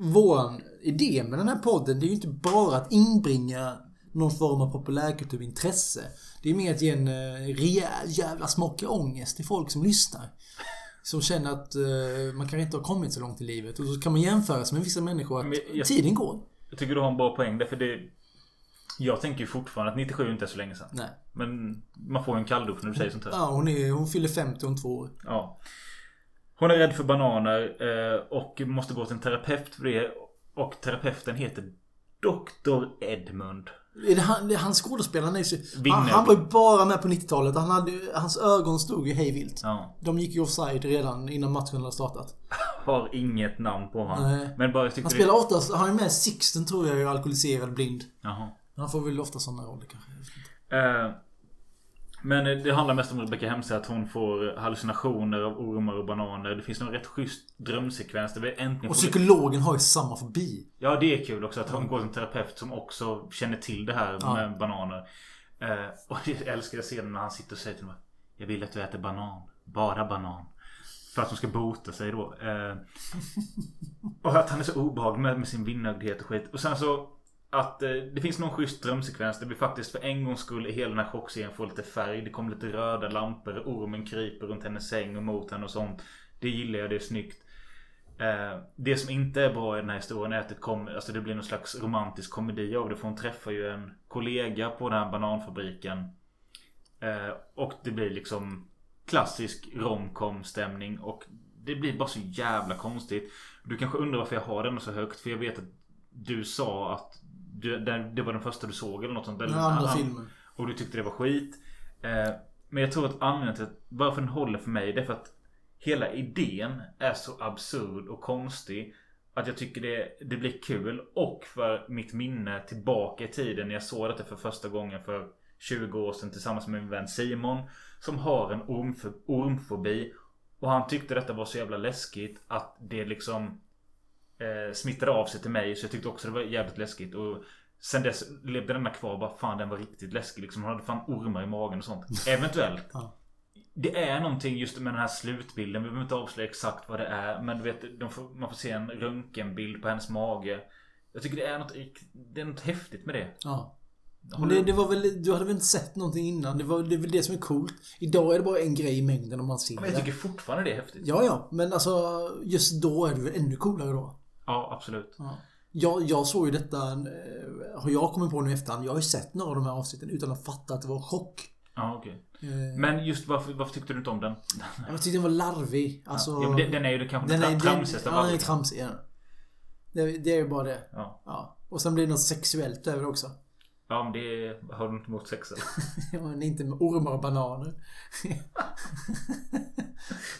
Våran idé med den här podden, det är ju inte bara att inbringa någon form av populärkulturintresse. Det är mer att ge en eh, rejäl jävla smaka ångest till folk som lyssnar. Som känner att eh, man kanske inte har kommit så långt i livet. Och så kan man jämföra sig med vissa människor att jag- tiden går. Jag tycker du har en bra poäng därför det... Jag tänker ju fortfarande att 97 inte är så länge sedan. Nej. Men man får ju en kalldusch när du säger sånt här. Ja, hon, är, hon fyller 50 om två år. Ja. Hon är rädd för bananer eh, och måste gå till en terapeut för det. Och terapeuten heter Dr. Edmund. Är det han, det är han skådespelaren är ju han, han var ju bara med på 90-talet. Han hade, hans ögon stod ju hejvilt. Ja. De gick ju offside redan innan matchen hade startat. Har inget namn på honom. Nej. Men bara Han det- spelar oftast, han är med Sixten tror jag är alkoholiserad blind. Jaha. Han får väl ofta sådana roller kanske. Eh, men det handlar mest om Rebecca Hemse att hon får hallucinationer av ormar och bananer. Det finns någon rätt schysst drömsekvens där vi äntligen Och psykologen har ju samma fobi. Ja det är kul också att hon går till en terapeut som också känner till det här Ja. med bananer. Eh, och jag älskar scenen när han sitter och säger till mig Jag vill att du äter banan. Bara banan. För att hon ska bota sig då. Eh, och att han är så obehaglig med, med sin vinnögdhet och skit. Och sen så att eh, det finns någon schysst drömsekvens där vi faktiskt för en gångs skull i hela den här chockscenen får lite färg. Det kommer lite röda lampor. Ormen kryper runt hennes säng och mot henne och sånt. Det gillar jag, det är snyggt. Eh, det som inte är bra i den här historien är att det, kommer, alltså det blir någon slags romantisk komedi av det. För hon träffar ju en kollega på den här bananfabriken. Eh, och det blir liksom klassisk romcom stämning. Och Det blir bara så jävla konstigt. Du kanske undrar varför jag har den så högt. För jag vet att du sa att du, det, det var den första du såg eller något sånt. Den andra filmen. Och du tyckte det var skit. Eh, men jag tror att anledningen till att varför den håller för mig det är för att hela idén är så absurd och konstig. Att jag tycker det, det blir kul. Och för mitt minne tillbaka i tiden när jag såg detta för första gången för 20 år sedan tillsammans med min vän Simon. Som har en ormf- ormfobi. Och han tyckte detta var så jävla läskigt att det liksom eh, smittade av sig till mig. Så jag tyckte också det var jävligt läskigt. Och sen dess levde denna kvar. Bara fan den var riktigt läskig. Liksom, han hade fan ormar i magen och sånt. Eventuellt. Ja. Det är någonting just med den här slutbilden. Vi behöver inte avslöja exakt vad det är. Men du vet, får, man får se en röntgenbild på hennes mage. Jag tycker det är något, det är något häftigt med det. Ja. Det, du- det var väl, du hade väl inte sett någonting innan? Det, var, det är väl det som är coolt. Idag är det bara en grej i mängden om man ser Men jag det. tycker fortfarande det är häftigt. Ja, ja. Men alltså just då är det väl ännu coolare då. Ja, absolut. Ja. Jag, jag såg ju detta, eh, har jag kommit på nu i efterhand. Jag har ju sett några av de här avsnitten utan att fatta att det var chock. Ja, okej. Eh. Men just varför, varför tyckte du inte om den? Jag tyckte den var larvig. Alltså, Ja, den- den är ju det kanske den den- tramsigaste Ja, den är tramsig. Ja. Det, det är ju bara det. Ja. Och sen blir det något sexuellt över också. Ja, men det har du inte emot sex eller? Ja, men inte med ormar och bananer.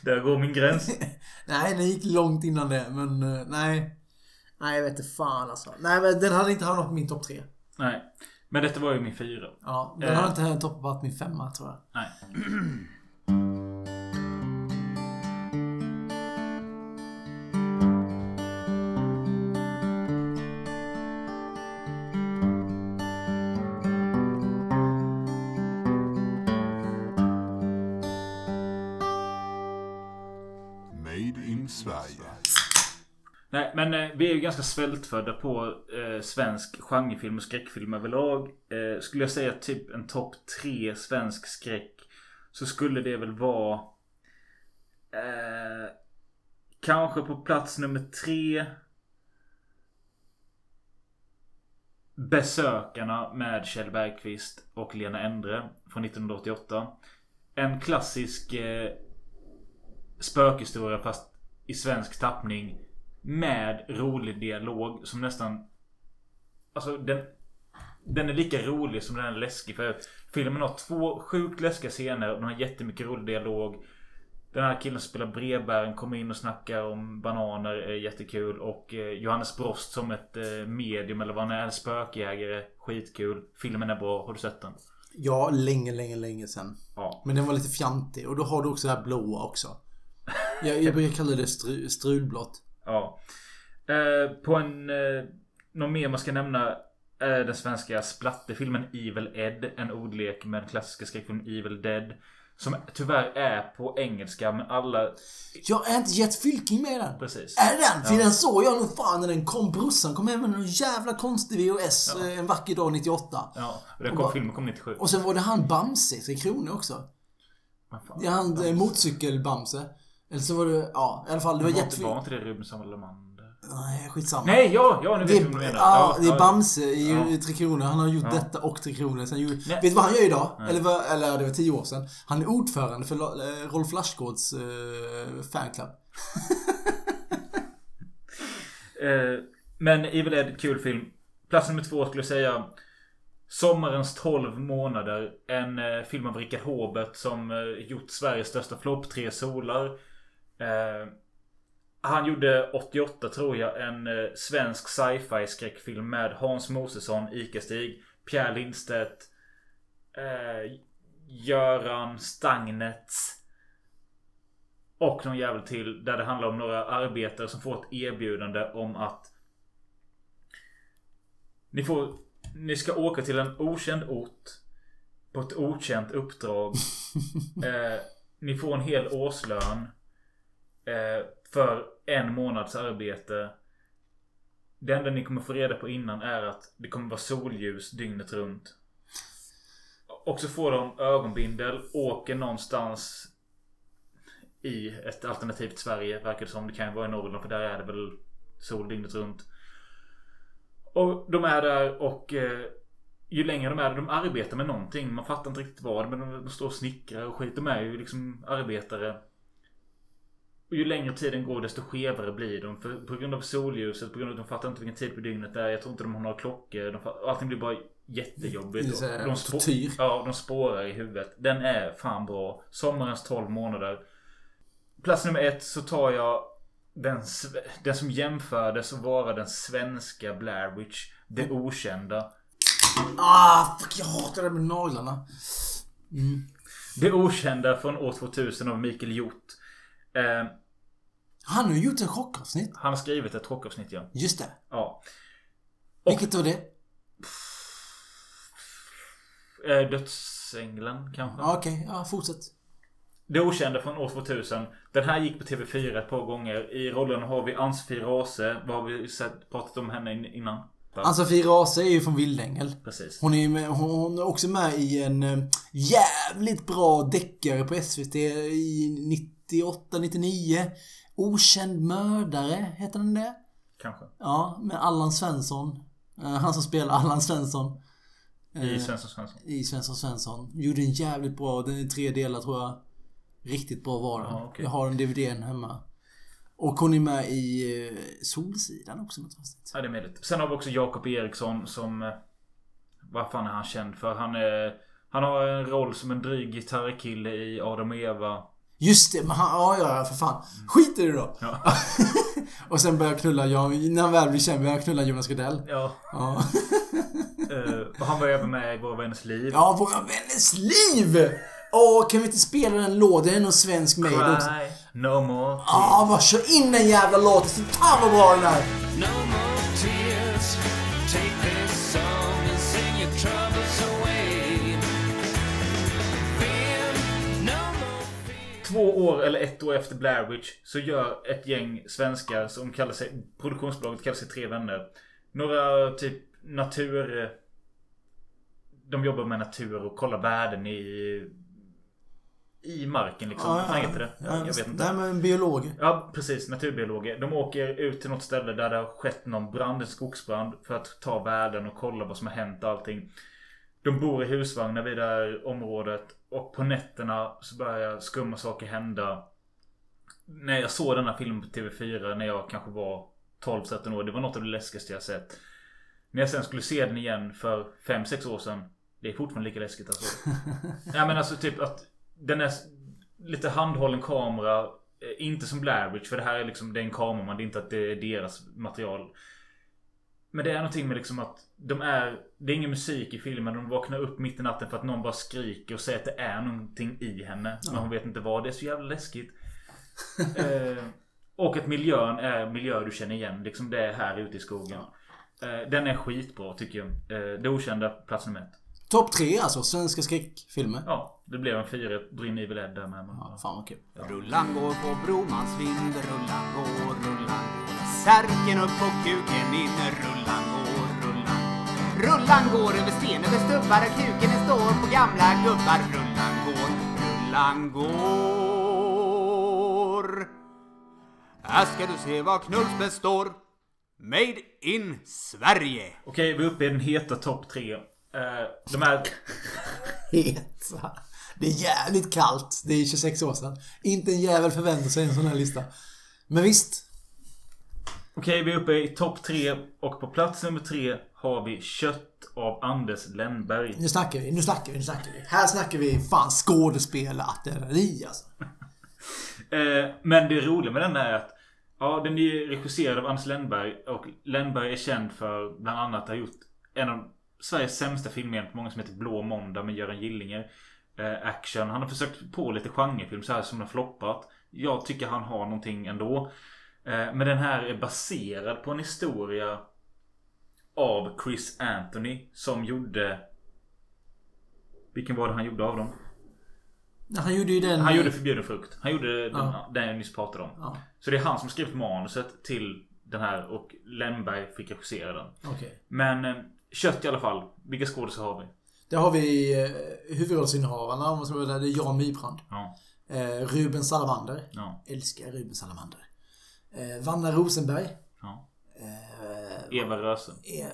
Där går min gräns. nej, den gick långt innan det. Men eh, nej. Nej, jag vet inte fan alltså. Nej, men den hade inte hamnat på min topp tre. Nej. Men detta var ju min fyra. Ja, den Eh, hade inte heller toppat min femma tror jag. Nej. Nej, men eh, vi är ju ganska svältfödda på eh, svensk genrefilm och skräckfilm överlag. Eh, skulle jag säga typ en topp tre svensk skräck. Så skulle det väl vara... Eh, kanske på plats nummer tre. Besökarna med Kjell Bergqvist och Lena Endre från 1988. En klassisk eh, spökhistoria fast i svensk tappning. Med rolig dialog som nästan... Alltså den... Den är lika rolig som den är läskig för filmen har två sjukt läskiga scener och den har jättemycket rolig dialog. Den här killen som spelar brevbäraren kommer in och snackar om bananer är jättekul och eh, Johannes Brost som ett eh, medium eller vad han är, en spökjägare. Skitkul. Filmen är bra. Har du sett den? Ja, länge, länge, länge sen. Ja. Men den var lite fjantig. Och då har du också det här blåa också. Jag, jag brukar kalla det stru, strulblått. Ja. Eh, på en... Eh, något mer man ska nämna är den svenska splatterfilmen Evil Ed. En ordlek med den klassiska skräckfilmen Evil Dead. Som tyvärr är på engelska men alla... Jag är inte Jet Fylking med i den. Precis. Är den? För Ja. den såg jag nog fan när den kom. Brorsan kom hem med en jävla konstig VHS Ja. eh, en vacker dag 98. Ja, och den kom, bara- filmen kom 97. Och sen var det han Bamse, Tre Kronor också. Det är han eh, motorcykel-Bamse. Eller så var det, ja i alla fall. Det var Men var inte- det Salamander? Nej, skitsamma. Nej, ja, ja, nu vet jag vad du menar. Ja, det är. Bamse i Ja. Tre Kronor. Han har gjort Ja. detta och Tre Kronor. Sen gjorde, vet du vad han gör idag? Nej. Eller, eller det var tio år sedan. Han är ordförande för eh, Rolf Lassgårds eh, fanclub. Eh, men Evil Ed, kul film. Plats nummer två skulle jag säga. Sommarens 12 månader. En eh, film av Richard Håbert som eh, gjort Sveriges största flopp, Tre solar. Eh, han gjorde 88 tror jag en eh, svensk sci-fi skräckfilm med Hans Mosesson, Ica-Stig, Pierre Lindstedt, eh, Göran Stagnets och någon jävel till där det handlar om några arbetare som får ett erbjudande om att ni får Ni ska åka till en okänd ort På ett okänt uppdrag. Eh, Ni får en hel årslön eh, För en månads arbete Det enda ni kommer få reda på innan är att det kommer vara solljus dygnet runt Och så får de ögonbindel, åker någonstans i ett alternativt Sverige verkar det som. Det kan ju vara i Norrland för där är det väl sol dygnet runt. Och de är där och eh, ju längre de är där, de arbetar med någonting. Man fattar inte riktigt vad. Men de, de står och snickrar och skit. De är ju liksom arbetare. Och ju längre tiden går desto skevare blir de. För, på grund av solljuset, på grund av att de fattar inte vilken tid på dygnet det är. Jag tror inte de har några klockor. De fattar, allting blir bara jättejobbigt. Det de, spå- ja, de spårar i huvudet. Den är fan bra. Sommarens 12 månader. Plats nummer ett så tar jag den, den som jämfördes att vara den svenska Blair Witch. Det okända. Ah, fuck jag hatar det med naglarna. Mm. Det okända från år 2000 av Mikael Hjort. Eh, Han har gjort en chockavsnitt. han har skrivit ett chockavsnitt ja. Just det. Ja. Vilket var det? Eh, Dödsängeln kanske? Ja, Okej, ja fortsätt. Det okända från år 2000. Den här gick på TV4 ett par gånger. I rollen har vi Ann-Sofie Rase. Vad har vi sett, pratat om henne in- innan? Ann-Sofie Rase är ju från Vildängel. Precis. Hon är, med, hon är också med i en eh, jävligt bra deckare på SVT i 98, 99. Okänd mördare, heter den det? Kanske. Ja, med Allan Svensson. Eh, Han som spelar Allan Svensson. I Eh, Svensson Svensson. I Svensson Svensson. Gjorde en jävligt bra, den är tre delar tror jag. Riktigt bra var den. Ja, okej. Jag har en DVDn hemma. Och hon är med i eh, Solsidan också något avsnitt. Ja, det är möjligt. Sen har vi också Jakob Eriksson som... Vad fan är han känd för? Han är... Han har en roll som en dryg gitarrkille i Adam och Eva. Just det, men han, ja, ja, för fan. Skit i det då. Ja. och sen börjar knulla, Jan, när han väl blir känd börjar han knulla Jonas Gardell. Ja. Ja. Eh, och han var även med i Våra Vänners Liv. Ja, Våra Vänners Liv! Åh, kan vi inte spela den låten? Det är någon svensk made också. No more. Ja, bara kör in den jävla låten. Så Fan vad bra den är! Två år eller ett år efter Blair Witch så gör ett gäng svenskar som kallar sig Produktionsbolaget kallar sig Tre Vänner. Några typ natur... De jobbar med natur och kollar värden i... I marken liksom. Vad fan heter det? Ja, jag vet inte. Nej, men biologer. Ja, precis. Naturbiologer. De åker ut till något ställe där det har skett någon brand, en skogsbrand. För att ta värden och kolla vad som har hänt och allting. De bor i husvagnar vid det här området. Och på nätterna så börjar skumma saker hända. När jag såg denna filmen på TV4 när jag kanske var 12-13 år. Det var något av det läskigaste jag sett. När jag sen skulle se den igen för 5-6 år sedan. Det är fortfarande lika läskigt alltså. ja men alltså typ att den är lite handhållen kamera. Eh, Inte som Blair Witch för det här är liksom det är en kameraman. Det är inte att det är deras material. Men det är någonting med liksom att de är... Det är ingen musik i filmen. De vaknar upp mitt i natten för att någon bara skriker och säger att det är någonting i henne. Men Ja. hon vet inte vad. Det är så jävla läskigt. eh, och att miljön är miljö du känner igen. Liksom det är här ute i skogen. Eh, den är skitbra tycker jag. Eh, det okända plats nummer ett. Topp tre alltså, svenska skräckfilmer. Ja, det blev en fyra. Brinn Evil Ed där med. Ja, fan vad kul. Rullan går på Bromans vind, rullan går, rullan går. Särken upp på kuken in, rullan går, rullan går. Rullan går över sten, över stubbar, kuken den står på gamla gubbar. Rullan går, rullan går. Här ska du se vad Knullspets står. Made in Sverige. Okej, vi är uppe i den heta topp tre. Eh, de här... Het. Det är jävligt kallt. Det är 26 år sedan. Inte en jävel förväntar sig en sån här lista. Men visst. Okej, vi är uppe i topp tre. Och på plats nummer tre har vi Kött av Anders Lennberg. Nu snackar vi, nu snackar vi, nu snackar vi. Här snackar vi fan skådespelarartilleri alltså. Eh, men det roliga med den är att Ja, den är regisserad av Anders Lennberg. Och Lennberg är känd för bland annat att ha gjort en av Sveriges sämsta filmer på många som heter Blå Måndag med Göran Gillinger. Eh, action. Han har försökt på lite genrefilm så här som har floppat. Jag tycker han har någonting ändå. Eh, men den här är baserad på en historia av Chris Anthony som gjorde... Vilken var det han gjorde av dem? Han gjorde ju den... Han gjorde Förbjuden frukt. Han gjorde den, Ja. den jag nyss pratade om. Ja. Så det är han som skrivit manuset till den här och Lennberg fick regissera den. Okej. Men eh, kött i alla fall. Vilka skådisar har vi? Där har vi eh, huvudrollsinnehavarna, om man ska vara där. Det är Jan Mybrand. Ja. Eh, Ruben Salamander. Ja. Älskar Ruben Salamander. Eh, Vanna Rosenberg. Ja. Eh, Eva Röse. E-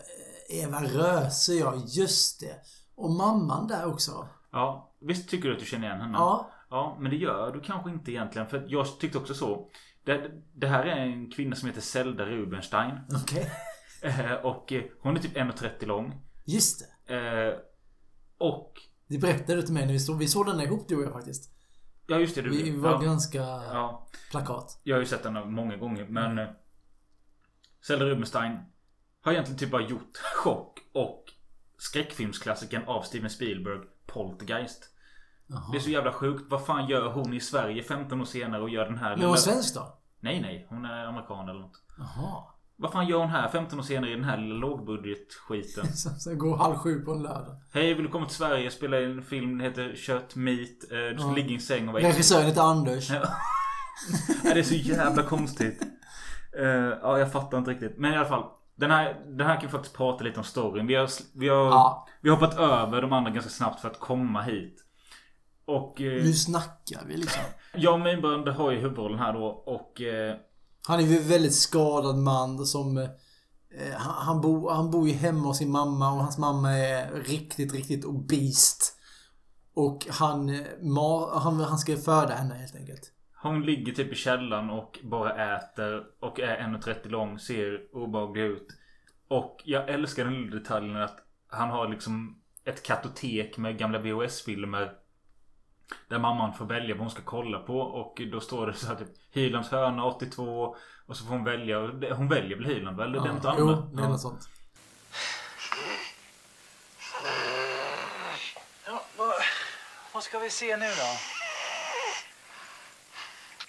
Eva Röse, ja. Just det. Och mamman där också. Ja. Visst tycker du att du känner igen henne? Ja. Ja, men det gör du kanske inte egentligen. För jag tyckte också så. Det, det här är en kvinna som heter Zelda Rubinstein. Okej. Eh, och eh, hon är typ 1,30 lång. Just det. Eh, och... Det berättade du till mig när vi såg, vi såg den där ihop du och jag faktiskt. Ja, just det. Du, Vi var ja. ganska Ja. plakat. Jag har ju sett den många gånger men mm. Zelda Rubinstein har egentligen typ bara gjort Chock och skräckfilmsklassikern av Steven Spielberg Poltergeist. Jaha. Det är så jävla sjukt. Vad fan gör hon i Sverige 15 år senare och gör den här Men hon är svensk då? Nej nej, hon är amerikan eller något. Jaha. Vad fan gör hon här 15 år senare i den här lilla lågbudgetskiten? Sen går halv sju på en lördag. Hej, vill du komma till Sverige och spela in en film? Den heter Kött, Meat. Eh, Du ska Ja. ligga i en säng och vara. Regissören heter Anders. Det är så jävla konstigt. Eh, ja, jag fattar inte riktigt. Men i alla fall. Den här, den här kan vi faktiskt prata lite om storyn. Vi har, vi har, Ja. vi har hoppat över de andra ganska snabbt för att komma hit. Och... Eh, Nu snackar vi liksom. Jan Myrbrand har ju huvudrollen här då och... Han är ju en väldigt skadad man som... Eh, han, bo, bor, han bor ju hemma hos sin mamma och hans mamma är riktigt, riktigt obist. Och han, eh, ma, han, han ska föda henne helt enkelt. hon ligger typ i källaren och bara äter och är 1,30 lång, ser obehaglig ut. Och jag älskar den lilla detaljen att han har liksom ett kartotek med gamla VHS-filmer. Där mamman får välja vad hon ska kolla på och då står det så här typ Hylands hörna 82 Och så får hon välja Hon väljer väl Hyland väl? Eller Ja, den tar jo, det är något sånt. Ja, vad, vad ska vi se nu då?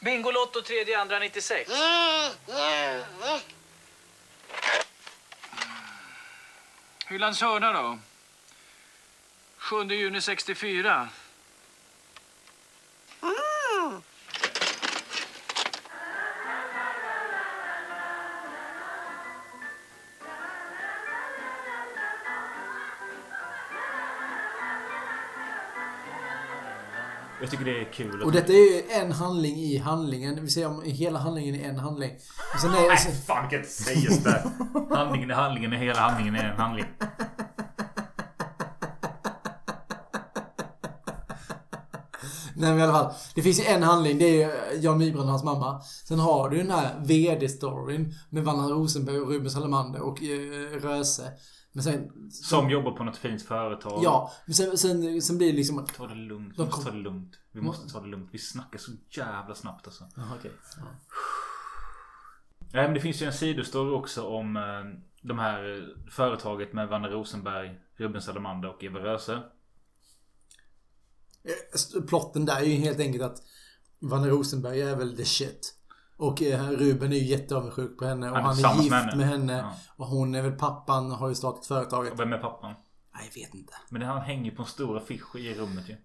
Bingolotto tredje andra 96. Hylands hörna då? 7 juni 64. Jag tycker det är kul Och detta är ju en handling i handlingen. Det vill säga om hela handlingen är en handling. Och sen är det... Nej fan du kan inte säga sådär Handlingen är handlingen är hela handlingen är en handling Nej men i alla fall. Det finns ju en handling. Det är ju Jan Myrbrand och hans mamma. Sen har du den här VD-storyn med Vanna Rosenberg och Ruben Salamander och eh, Röse. Men sen... Som jobbar på något fint företag Ja, men sen, sen, sen blir det liksom... Ta det lugnt, vi måste kom- ta det lugnt Vi måste ta det lugnt Vi snackar så jävla snabbt alltså Jaha, okej. Ja. Nej men det finns ju en sidostory också om eh, de här företaget med Vanna Rosenberg, Ruben Salamander och Eva Röse. Eh, Plotten där är ju helt enkelt att Vanna Rosenberg är väl the shit. Och eh, Ruben är ju jätteavundsjuk på henne och Han är han är, gift med med henne. henne. Ja. Och hon är väl pappan, har ju startat företaget. Och vem är pappan? Nej, jag vet inte. Men det, han hänger på en stor affisch i rummet ju.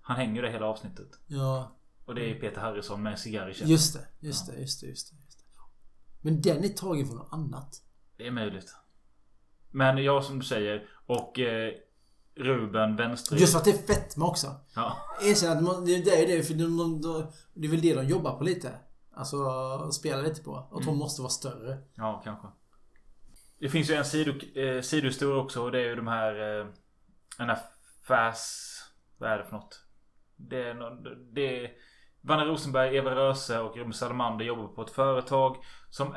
Han hänger där hela avsnittet. Ja. Och det är Peter Harrison med en cigarr i käften. Just det, just det, just det, just det. Just det. Men den är tagen från något annat. Det är möjligt. Men ja, som du säger. Och eh, Ruben vänster. Just för att det är fetma också. Ja. Erkänn att man, det, det är det, för de, de, de, det är väl det de jobbar på lite. Alltså, spelar lite på. Att hon Mm. måste vara större. Ja, kanske. Det finns ju en sido, eh, sidohistoria också och det är ju de här... Eh, här fast... Vad är det för något? Det är, det är Vanna Rosenberg, Eva Röse och Ruben Salamander jobbar på ett företag som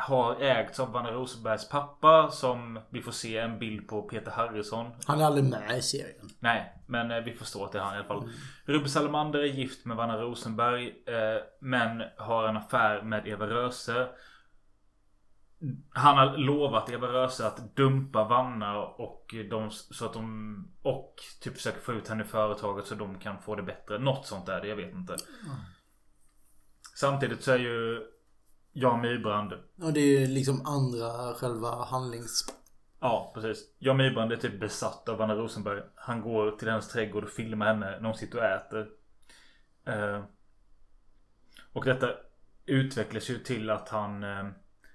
har ägts av Vanna Rosenbergs pappa som vi får se en bild på Peter Harrison. Han är aldrig med i serien. Nej, men eh, vi förstår att det är han i alla fall. Ruben Salamander är gift med Vanna Rosenberg. Eh, men har en affär med Eva Röse. Han har lovat Eva Röse att dumpa Vanna och de, så att de och typ försöka få ut henne i företaget så de kan få det bättre. Något sånt är det, jag vet inte. Samtidigt så är ju Jan Myrbrand Och det är liksom andra själva handlings... Ja, precis. Jan Myrbrand är typ besatt av Vanna Rosenberg. Han går till hennes trädgård och filmar henne när hon sitter och äter. Eh, och detta utvecklas ju till att han... eh,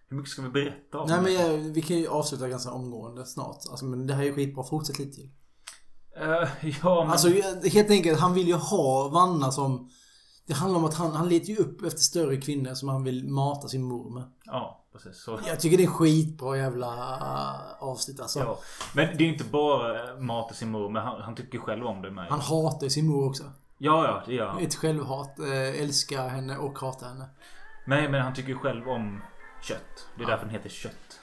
hur mycket ska vi berätta om Nej men jag, vi kan ju avsluta ganska omgående snart. Alltså men det här är ju skitbra. Fortsätt lite till. Eh, ja, men... Alltså helt enkelt, han vill ju ha Vanna som... Det handlar om att han, han letar ju upp efter större kvinnor som han vill mata sin mor med. Ja, precis. Så. Jag tycker det är skitbra jävla äh, avsnitt alltså. Ja. Men det är inte bara Mata sin mor, men han, han tycker själv om det med. Han hatar sin mor också. Ja, ja, det gör han. Ett självhat. Eh, älskar henne och hatar henne. Nej, men han tycker ju själv om kött. Det är därför den heter kött.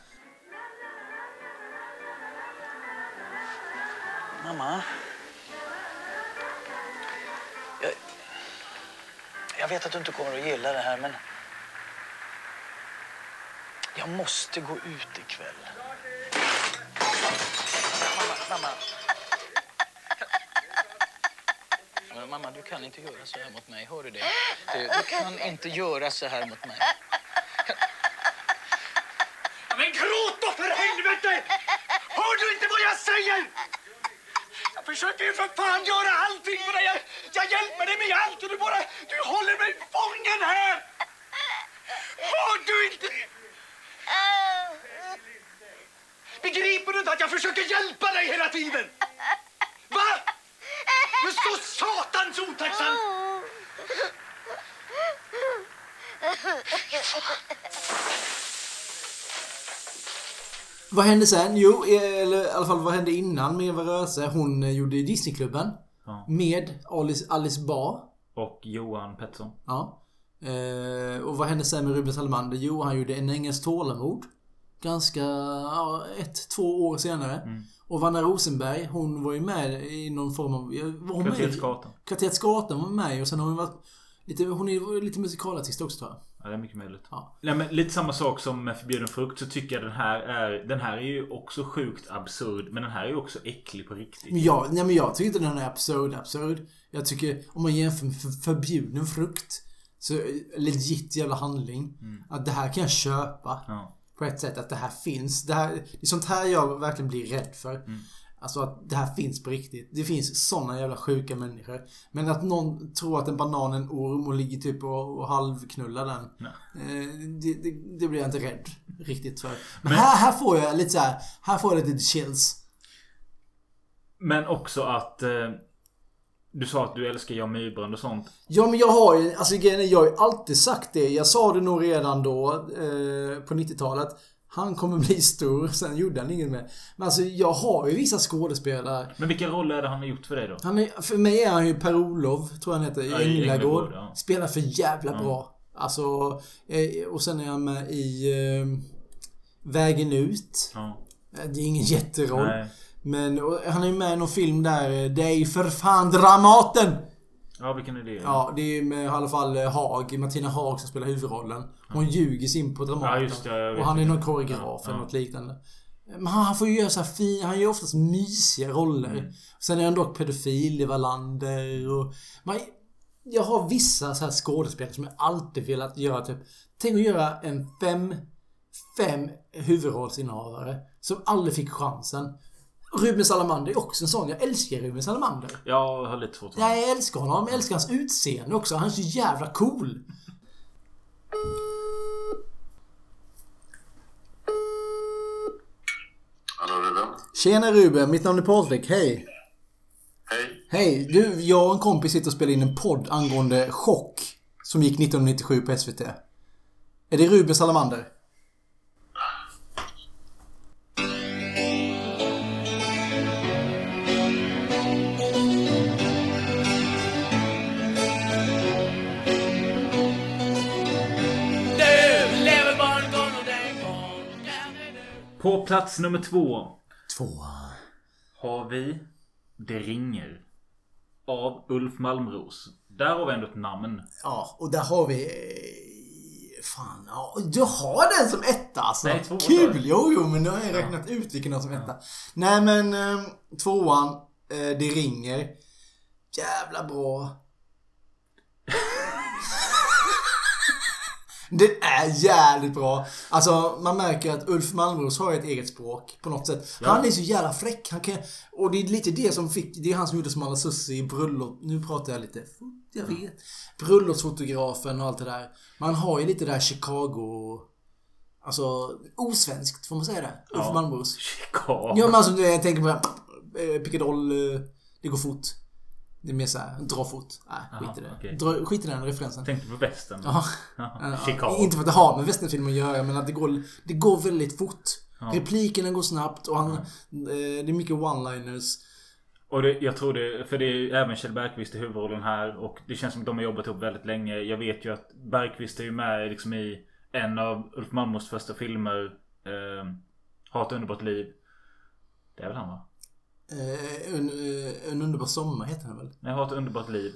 Mamma. Jag vet att du inte kommer att gilla det här, men... Jag måste gå ut ikväll. Mamma, mamma. Men Mamma, du kan inte göra så här mot mig. Hör du det? Du, du kan inte göra så här mot mig. Men gråt då för helvete! Hör du inte vad jag säger? Jag försöker ju för fan göra allting för dig. Jag, hjälper dig med allt och du bara... Du håller mig fången här! Hör du inte? Begriper du inte att jag försöker hjälpa dig hela tiden? Va? Du är så satans otacksam! Vad hände sen? Jo, eh, eller i alla fall vad hände innan med Eva Röse? Hon eh, gjorde Disneyklubben. Ja. Med Alice, Alice Ba. Och Johan Pettersson. Ja. Eh, och vad hände sen med Ruben Salamander? Jo, han gjorde En ängels tålamod. Ganska, ja, ett, två år senare. Mm. Och Vanna Rosenberg, hon var ju med i någon form av... Var hon Kvarteret Skatan. Kvarteret Skatan var med och sen har hon varit... Lite, hon är lite musikalartist också tror jag. Ja, det är mycket möjligt. Ja. Nej, men lite samma sak som med förbjuden frukt så tycker jag den här är... Den här är ju också sjukt absurd. Men den här är ju också äcklig på riktigt. Men jag, nej men jag tycker inte den är absurd, absurd. Jag tycker, om man jämför med för- förbjuden frukt. Så legit jävla handling. Mm. Att det här kan jag köpa. Ja. På ett sätt, att det här finns. Det, här, det är sånt här jag verkligen blir rädd för. Mm. Alltså att det här finns på riktigt. Det finns såna jävla sjuka människor. Men att någon tror att en banan är en orm och ligger typ och, och halvknullar den. Eh, det, det, det blir jag inte rädd riktigt för. Men, här, här får jag lite så här, här får jag lite chills. Men också att... Eh, du sa att du älskar Jan Myrbrand och sånt. Ja men jag har ju, alltså jag har ju alltid sagt det. Jag sa det nog redan då, eh, på 90-talet. Han kommer bli stor, sen gjorde han inget mer. Men alltså jag har ju vissa skådespelare. Men vilka roller är det han har gjort för dig då? Han är, för mig är han ju Per-Olof, tror jag han heter, i Ja, Änglagård. Ja. Spelar för jävla Ja. bra. Alltså, eh, och sen är han med i eh, Vägen ut. Ja. Eh, Det är ingen jätteroll. Nej. Men han är ju med i någon film där, Det är ju för fan Dramaten! Ja, vilken är det? Ja, det är med i alla fall eh, Haag, Martina Haag som spelar huvudrollen. Hon ljuger sig in på Dramaten. Ja, just det, ja, jag vet och han är någon koreograf eller Ja. något liknande. Men han, han får ju göra så här fin, han gör oftast mysiga roller. Mm. Sen är han dock pedofil i Wallander och... Man, jag har vissa så här skådespelare som jag alltid velat göra typ... Tänk att göra en fem, fem huvudrollsinnehavare som aldrig fick chansen. Ruben Salamander är också en sån. Jag älskar Ruben Salamander. Jag har lite svårt Nej, jag älskar honom. Jag älskar hans utseende också. Han är så jävla cool. Hallå Ruben? Tjena Ruben, mitt namn är Patrik. Hej. Hej. Hej. Du, jag och en kompis sitter och spelar in en podd angående Chock. Som gick 1997 på SVT. Är det Ruben Salamander? På plats nummer två. Två. Har vi Det ringer. Av Ulf Malmros. Där har vi ändå ett namn. Ja, och där har vi... eh, Fan, ja. Du har den som etta alltså. Nej, tvåan Kul! Jo, jo, men nu har jag räknat ut vilken som etta. Nej, men eh, tvåan. Eh, det ringer. Jävla bra. Det är jävligt bra. Alltså man märker att Ulf Malmros har ett eget språk på något sätt. Ja. Han är så jävla fräck. Han kan, och det är lite det som fick, det är han som gjorde Smala Sussie i bröllop. Nu pratar jag lite, jag vet. Bröllopsfotografen och allt det där. Man har ju lite det där Chicago... Alltså osvenskt, får man säga det? Ulf Ja. Malmros. Chicago. Ja men alltså jag tänker på eh, Pickadoll, eh, det går fort. Det är mer såhär, dra fort. Nej, skit i det. okej. Dra, skit i den referensen. Tänkte på västern. Ja. Chicago. Inte för att det har med västernfilm att göra, men att det går, det går väldigt fort. Ja. Replikerna går snabbt och han, eh, det är mycket one-liners. Och det, jag tror det, för det är ju även Kjell Bergqvist i huvudrollen här och det känns som att de har jobbat ihop väldigt länge. Jag vet ju att Bergqvist är ju med liksom i en av Ulf Malmros första filmer. Eh, Har ett underbart liv. Det är väl han va? Eh, en, eh, en underbar sommar heter den väl? Nej, Har ett underbart liv.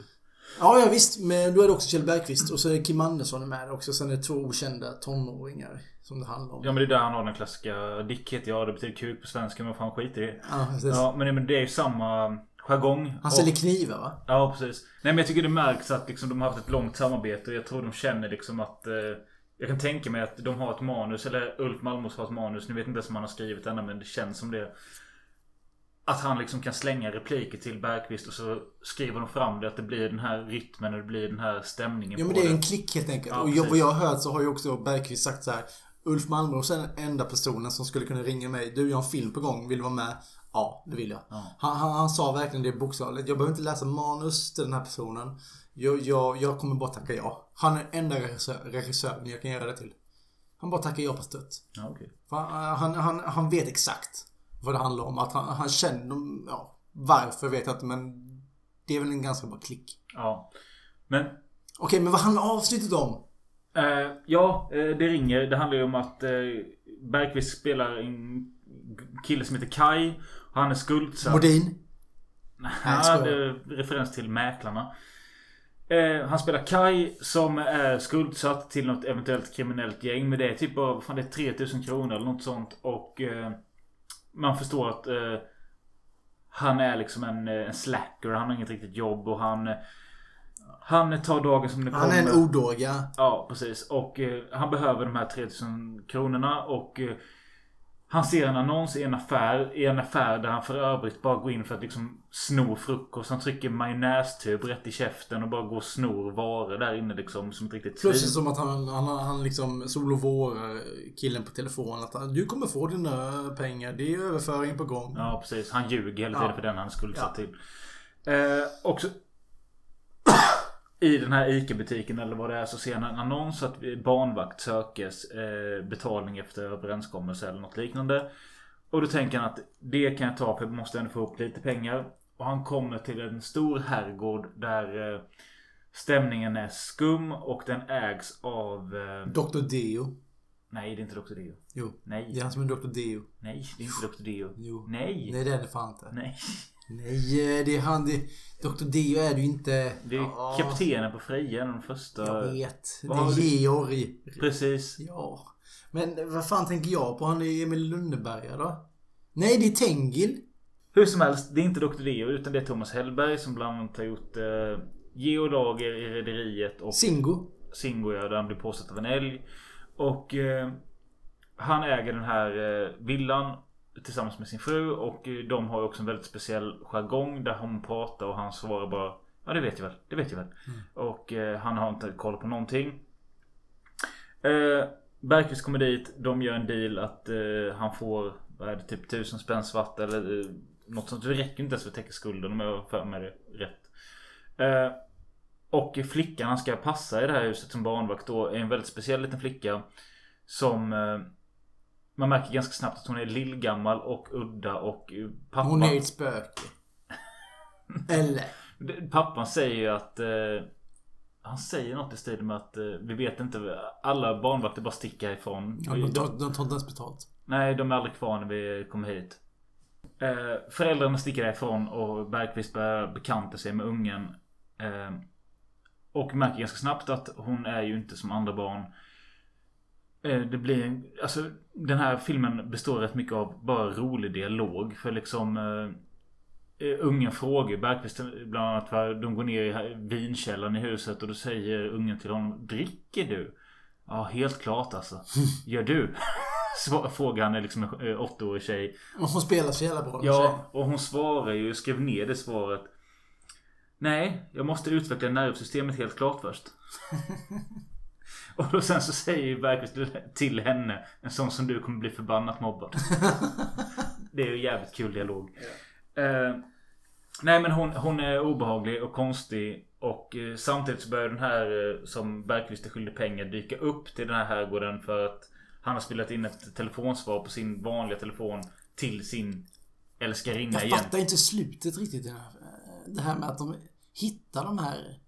Ja, ja visst. Men då är det också Kjell Bergqvist och så är Kim Andersson med också. Sen är det två okända tonåringar som det handlar om. Ja men det är där han har den klassiska Dick heter jag, det betyder kuk på svenska men fan skit i det. Ja, precis. Ja men det- det är ju samma jargong. Han säljer Och- knivar va? Ja precis. Nej men jag tycker det märks att liksom, de har haft ett långt samarbete och jag tror de känner liksom att eh, Jag kan tänka mig att de har ett manus, eller Ulf Malmros har ett manus. Nu vet inte ens om han har skrivit ännu men det känns som det. Att han liksom kan slänga repliker till Bergqvist och så skriver de fram det. Att det blir den här rytmen och det blir den här stämningen Ja men det är en klick helt enkelt. Ja, och jag, vad jag har hört så har ju också Bergqvist sagt så här. Ulf Malmros är den enda personen som skulle kunna ringa mig. Du, jag har en film på gång. Vill du vara med? Ja, det vill jag. Han, han, han sa verkligen det bokstavligt. Jag behöver inte läsa manus till den här personen. Jag, jag, jag kommer bara tacka ja. Han är enda regissör, regissören jag kan göra det till. Han bara tackar ja på stött. Ja. För han, han, han, han vet exakt vad det handlar om. Att han, han känner, ja, varför vet jag inte men det är väl en ganska bra klick. Ja. Men Okej, men vad handlar avsnittet om? Eh, ja, eh, det ringer. Det handlar ju om att eh, Bergqvist spelar en kille som heter Kai. Och han är skuldsatt. Modin? Nej, skojar. det är referens till Mäklarna. Eh, han spelar Kai som är skuldsatt till något eventuellt kriminellt gäng. Men det är typ vad fan det är 3000 kronor eller något sånt. Och eh, man förstår att eh, han är liksom en, eh, en slacker. Han har inget riktigt jobb och han... Han tar dagen som det kommer. Han är en odåga. Ja, precis. Och eh, han behöver de här 3000 kronorna och eh, han ser en annons i en affär. I en affär där han för övrigt bara går in för att liksom sno frukost. Han trycker majonnästub rätt i käften och bara går och snor varor där inne liksom som ett riktigt svin. som att han, han, han liksom sol och vårar killen på telefon att han, du kommer få dina pengar. Det är överföring på gång. Ja, precis. Han ljuger hela tiden Ja. för den han skuldsatt Ja. till. Eh, också I den här ICA-butiken eller vad det är så ser han en annons att barnvakt sökes eh, betalning efter överenskommelse eller något liknande. Och då tänker han att det kan jag ta för jag måste ändå få upp lite pengar. Och han kommer till en stor herrgård där eh, stämningen är skum och den ägs av... Eh, Dr. Deo. nej, det är inte Dr. Deo. Jo. Nej. Det är han som är Dr. Deo. Nej, det är inte Dr. Deo. Jo. Nej. Nej, det är det fan inte. Nej. Nej, det är han. Det, Dr. Deo är du inte. Det är Ja. kaptenen på Freja, den första... Jag vet. Det är Georg. Precis. Ja. Men vad fan tänker jag på? Han är Emil Lönneberga då? Nej, det är Tengil. Hur som helst, det är inte Dr. Leo utan det är Thomas Hellberg som bland annat har gjort eh, Geolager i Rederiet och Singo. Singo ja, där han blir påsatt av en älg. Och eh, han äger den här eh, villan tillsammans med sin fru och de har också en väldigt speciell jargong där hon pratar och han svarar bara Ja det vet jag väl, det vet jag väl. Och eh, han har inte koll på någonting. Eh, Bergqvist kommer dit. De gör en deal att eh, han får vad är det, typ tusen spänn svart eller eh, något sånt. Det räcker inte ens för att täcka skulden om jag har för mig det rätt. Eh, och flickan han ska passa i det här huset som barnvakt då är en väldigt speciell liten flicka. Som eh, man märker ganska snabbt att hon är lillgammal och udda och eh, pappa... Hon är ett spöke. Eller? Pappan säger ju att eh, Han säger något i stil med att eh, Vi vet inte Alla barnvakter bara sticker ifrån Ja, de, tar, de tar inte ens betalt. Nej de är aldrig kvar när vi kommer hit eh, Föräldrarna sticker därifrån och Bergqvist börjar bekanta sig med ungen eh, Och märker ganska snabbt att hon är ju inte som andra barn Det blir Alltså den här filmen består rätt mycket av bara rolig dialog för liksom eh, Eh, Ungen frågar Bergqvist bland annat vad de går ner i vinkällaren i huset och då säger ungen till honom Dricker du? Ja helt klart alltså. Gör du? Frågar han liksom en eh, åttaårig tjej. Och hon spelar så jävla bra. Ja och hon svarar ju, skrev ner det svaret. Nej, jag måste utveckla nervsystemet helt klart först. och då sen så säger ju Bergqvist till henne En sån som du kommer bli förbannat mobbad. det är ju jävligt kul dialog. Eh, nej men hon, hon är obehaglig och konstig. Och eh, samtidigt så börjar den här eh, som Bergqvist är skyldig pengar dyka upp till den här herrgården för att han har spelat in ett telefonsvar på sin vanliga telefon till sin älskarinna Jag igen. fattar inte slutet riktigt. Här, det här med att de hittar de här...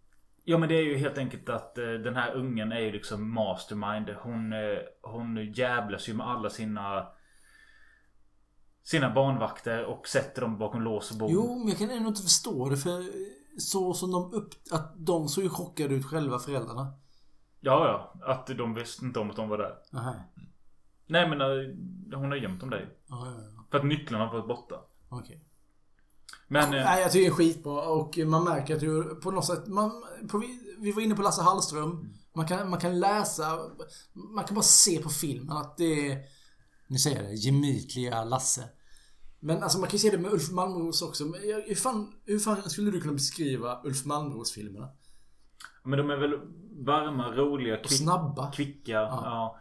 Ja men det är ju helt enkelt att eh, den här ungen är ju liksom mastermind. Hon, eh, hon jävlas ju med alla sina sina barnvakter och sätter dem bakom lås och bom. Jo, men jag kan ändå inte förstå det för så som de upp... Att de såg ju chockade ut själva föräldrarna. Ja, ja. Att de visste inte om att de var där. Aha. Nej men eh, hon har gömt dem där ju. Ja, ja, ja. För att nycklarna har varit borta. Okej. Men... eh, Nej, jag tycker det är skitbra och man märker att du på något sätt... Man, på, vi var inne på Lasse Hallström. Man kan, man kan läsa... Man kan bara se på filmen att det är... Nu säger jag det. Gemytliga Lasse. Men alltså man kan ju se det med Ulf Malmros också. Men hur, fan, hur fan skulle du kunna beskriva Ulf Malmros-filmerna? Men de är väl varma, roliga, Och snabba. kvicka. Ja.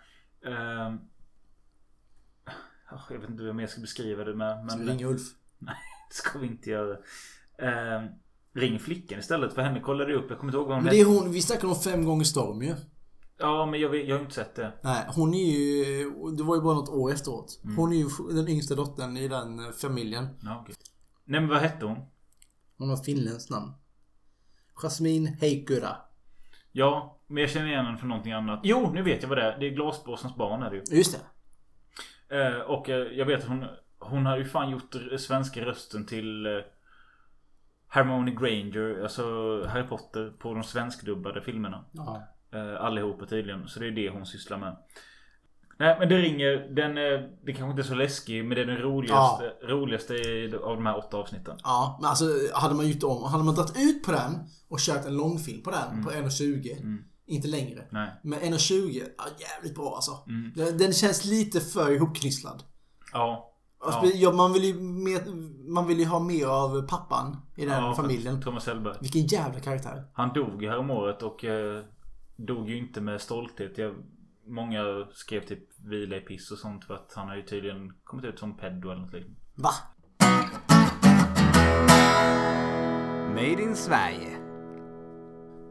Ja, jag vet inte hur jag mer ska beskriva det med. Men... Ska vi ringa Ulf? Nej, ska vi inte göra. Ehm, ring flickan istället. För henne kollade jag upp. Jag kommer inte ihåg vad hon Men det är hon, vi snackar om fem gånger storm ju. Ja, men jag, jag har inte sett det. Nej, hon är ju... Det var ju bara något år efteråt. Mm. Hon är ju den yngsta dottern i den eh, familjen. Ja, okej. Nej, men vad hette hon? Hon har finländskt namn. Jasmine Heikkura. Ja, men jag känner igen henne från någonting annat. Jo, nu vet jag vad det är. Det är Glasblåsarnas barn är det ju. Just det. Eh, och eh, jag vet att hon... Hon har ju fan gjort svenska rösten till... Eh, Hermione Granger, alltså Harry Potter, på de svenskdubbade filmerna. Ja. Eh, allihopa tydligen. Så det är det hon sysslar med. Nej men det ringer. Den är... Det kanske inte är så läskig men det är den roligaste, roligaste i- av de här åtta avsnitten. Ja, men alltså hade man gjort om, hade man dragit ut på den och kört en långfilm på den på 1.20. Inte längre. Nej. Men 1.20, ja, jävligt bra alltså. Mm. Den, den känns lite för ihopklisslad. Ja. Alltså, Ja. man, vill ju mer, man vill ju ha mer av pappan i den Ja, familjen. Thomas Hellberg. Vilken jävla karaktär. Han dog ju häromåret och eh, dog ju inte med stolthet. Jag, många skrev typ vila i piss och sånt för att han har ju tydligen kommit ut som pedo eller något liknande. Va? Made in Sverige.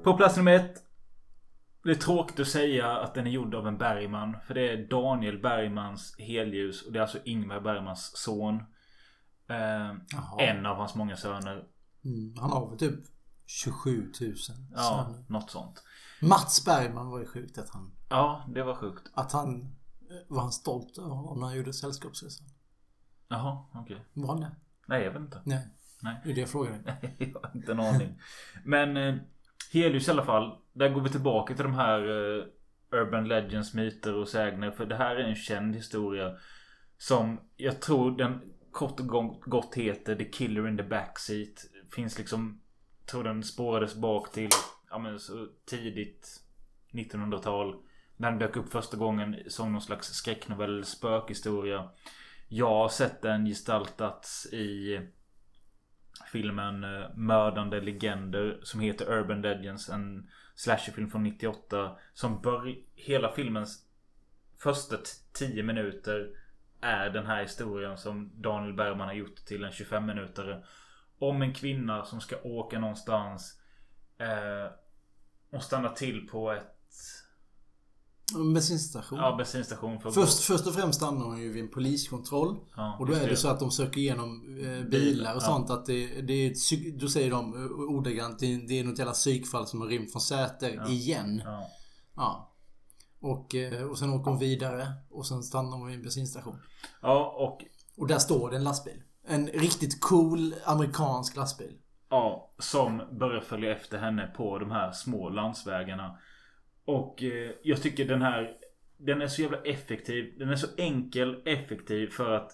På plats nummer ett. Det är tråkigt att säga att den är gjord av en Bergman. För det är Daniel Bergmans helljus och det är alltså Ingmar Bergmans son. Eh, en av hans många söner. Mm, han har väl typ 27 000 Ja, söner. något sånt. Mats Bergman var ju sjukt att han... Ja, det var sjukt. Att han... eh, Var han stolt över honom när han gjorde Sällskapsresan? Jaha, okej. Var han det? Nej, jag vet inte. Nej. Nej. Det är det jag frågar dig. Jag har inte en aning. Men eh, Helios i alla fall. Där går vi tillbaka till de här uh, Urban Legends, myter och sägner. För det här är en känd historia. Som jag tror den kort och gott- gott heter The Killer in the Backseat. Finns liksom... Tror den spårades bak till ja, men så tidigt 1900-tal. När den dök upp första gången som någon slags skräcknovell, spökhistoria. Jag har sett den gestaltats i filmen eh, Mördande Legender som heter Urban Legends. En slasherfilm från 98. Som bör hela filmens första 10 minuter är den här historien som Daniel Bergman har gjort till en 25 minutare Om en kvinna som ska åka någonstans. Eh, och stannar till på ett en bensinstation. ja, bensinstation för Först, först och främst stannar hon ju vid en poliskontroll. Ja, och då är det det. så att de söker igenom eh, bilar och ja. sånt. Att det, det är ett, då säger de eh, ordagrant det, är något jävla psykfall som har rymt från Säter Ja. igen. Ja. Ja. Och, eh, och sen åker hon vidare och sen stannar hon vid en bensinstation. Ja, och Och där står det en lastbil. En riktigt cool amerikansk lastbil. Ja, som börjar följa efter henne på de här små landsvägarna. Och eh, jag tycker den här Den är så jävla effektiv. Den är så enkel, effektiv för att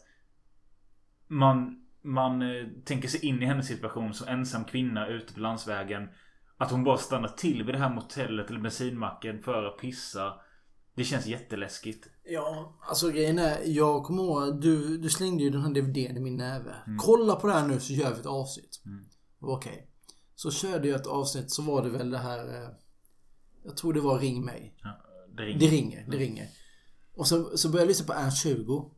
Man Man eh, tänker sig in i hennes situation som ensam kvinna ute på landsvägen. Att hon bara stannar till vid det här motellet eller bensinmacken för att pissa. Det känns jätteläskigt. Ja, alltså grejen är, jag kommer ihåg, du, du slängde ju den här DVDn i min näve. Mm. Kolla på det här nu så gör vi ett avsnitt. Mm. Okej. Så körde jag ett avsnitt så var det väl det här... Jag tror det var Ring mig. Det ringer. Det ringer, det ringer. Och så, så började jag lyssna på R20.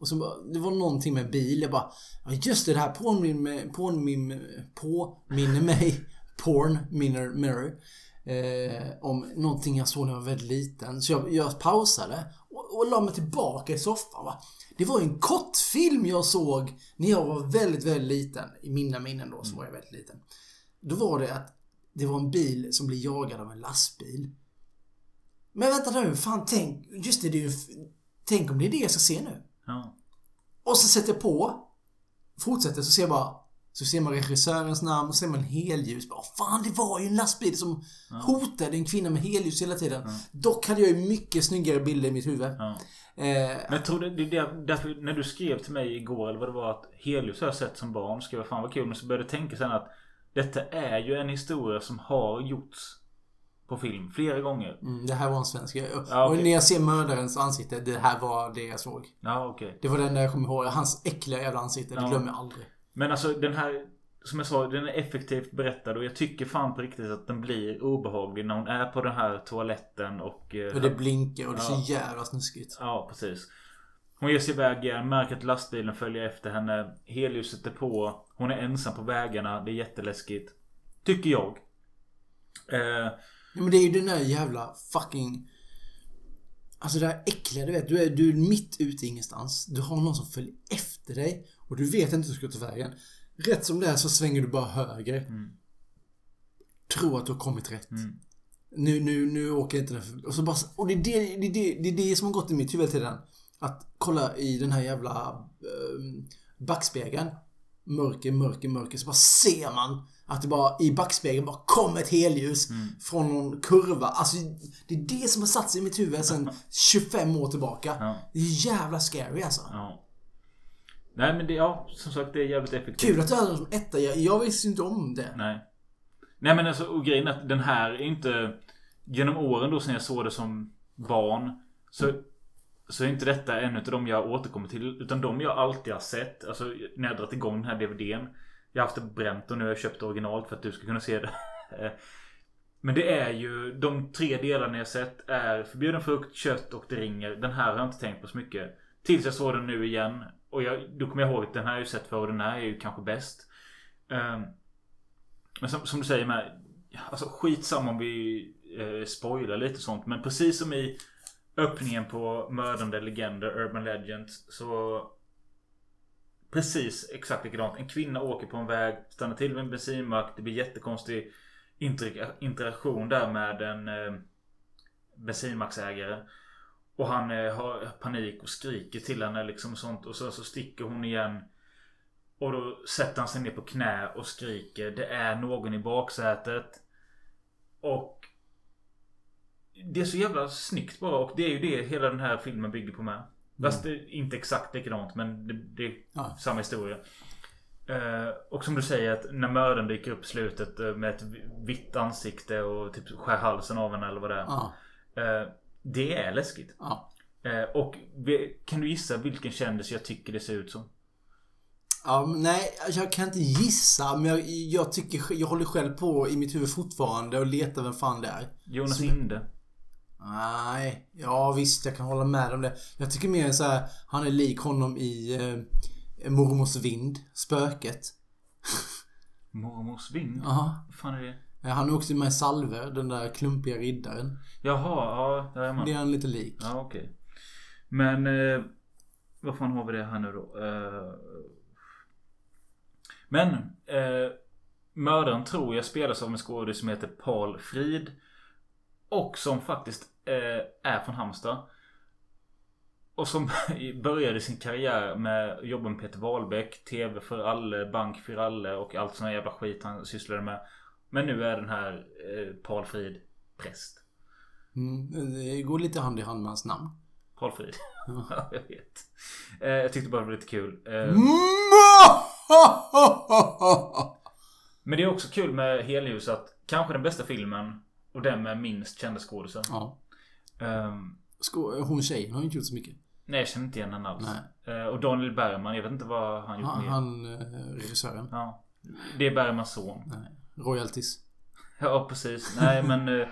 Och så bara, det var någonting med bil. Jag bara, ja just det, det här påminner mig, påminner, mig, porn, mirror, mirror. Eh, om någonting jag såg när jag var väldigt liten. Så jag, jag pausade och, och la mig tillbaka i soffan. Va? Det var en kortfilm jag såg när jag var väldigt, väldigt liten. I mina minnen då så var jag väldigt liten. Då var det att det var en bil som blev jagad av en lastbil. Men vänta nu, fan tänk, just det, det är ju, tänk om det är det jag ska se nu. Ja. Och så sätter jag på, fortsätter så ser jag bara, så ser man regissörens namn och så ser man helljus. Bara, fan det var ju en lastbil som hotade en kvinna med helljus hela tiden. Dock hade jag ju mycket snyggare bilder i mitt huvud. Ja. Eh, Men jag tror det, det, därför när du skrev till mig igår eller vad det var att Helios har jag sett som barn. Skrev jag fan vad kul. Men så började jag tänka sen att detta är ju en historia som har gjorts på film flera gånger. mm, det här var en svensk. Och Ja, okej. när jag ser mördarens ansikte, det här var det jag såg. Ja okej. Det var den där jag kommer ihåg. Hans äckliga jävla ansikte, det Ja. glömmer jag aldrig. Men alltså den här Som jag sa, den är effektivt berättad och jag tycker fan på riktigt att den blir obehaglig när hon är på den här toaletten och... eh, Och det blinkar och det är så jävla snuskigt. Ja, precis. Hon ger sig iväg igen, märker att lastbilen följer efter henne. Helljuset är på. Hon är ensam på vägarna. Det är jätteläskigt. Tycker jag. Eh, Ja, men det är ju den där jävla fucking... Alltså det här äckliga, du vet. Du är, du är mitt ute ingenstans. Du har någon som följer efter dig. Och du vet inte hur du ska ta vägen. Rätt som det är så svänger du bara höger. Tror att du har kommit rätt. Nu, nu, nu åker jag inte den för... Och, så bara, och det, är det, det, är det, det är det som har gått i mitt huvud hela tiden. Att kolla i den här jävla um, backspegeln. Mörker, mörker, mörker. Så bara ser man att det bara i backspegeln bara kommer ett helljus från någon kurva. Alltså det är det som har satt sig i mitt huvud sedan 25 år tillbaka. Det är jävla scary alltså. ja. Nej men det, ja, som sagt det är jävligt effektivt. Kul att du hade den som etta. Jag, jag visste inte om det. Nej. Nej men alltså och grejen är att den här är inte... Genom åren då sen jag såg det som barn. Så, så är inte detta en av de jag återkommer till. Utan de jag alltid har sett. Alltså när jag dragit igång den här DVDn. Jag har haft det bränt och nu har jag köpt originalt för att du ska kunna se det. Men det är ju de tre delarna jag sett är förbjuden frukt, kött och det ringer. Den här har jag inte tänkt på så mycket. Tills jag såg den nu igen. Och jag, då kommer jag ihåg att den här har jag ju sett förr och den här är ju kanske bäst. Ehm, men som, som du säger med Alltså skitsamma om vi eh, spoilar lite sånt. Men precis som i öppningen på Mördande Legender, Urban Legends. Så Precis exakt likadant. En kvinna åker på en väg, stannar till vid en bensinmack. Det blir jättekonstig interaktion där med en eh, bensinmacksägare. Och han eh, har panik och skriker till henne liksom sånt. Och så, så sticker hon igen. Och då sätter han sig ner på knä och skriker. Det är någon i baksätet. Och det är så jävla snyggt bara. Och det är ju det hela den här filmen bygger på med. Fast det är inte exakt likadant men det, det är Ja. samma historia. Eh, och som du säger att när mördaren dyker upp i slutet eh, med ett vitt ansikte och typ skär halsen av henne eller vad det är. Eh, det är läskigt. Och kan du gissa vilken kändis jag tycker det ser ut som? Ja, men nej, jag kan inte gissa, men jag, jag tycker, jag håller själv på i mitt huvud fortfarande och letar vem fan det är. Jonas Som- Inde. Nej, ja visst jag kan hålla med om det. Jag tycker mer så här, han är lik honom i eh, Mormors vind, Spöket. Mormors vind? Jaha. Vad fan är det? Ja, Han är också med i Salver, den där klumpiga riddaren. Jaha, ja, där är man. Det är han lite lik. Ja, okej. Men... Eh, vad fan har vi det här nu då? Eh, men... Eh, mördaren tror jag spelas av en skådis som heter Paul Frid. Och som faktiskt eh, är från Halmstad. Och som började sin karriär med att jobba med Peter Wahlbeck, TV för alle, Bank för alle och allt sån här jävla skit han sysslade med. Men nu är den här eh, Paul Frid präst. Mm, det går lite hand i hand med hans namn. Paul Frid. Ja, jag vet. Eh, jag tyckte bara det var lite kul. Eh, Mm. men det är också kul med Helljus att kanske den bästa filmen och den med minst kända skådisar. Ja. Sko- hon tjejen har inte gjort så mycket. nej, jag känner inte igen henne alls. Eh, och Daniel Bergman, jag vet inte vad han gjort Han, mer. han eh, regissören. Ja. Det är Bergmans son. Nej. Royalties. Ja, precis. Nej, men... eh,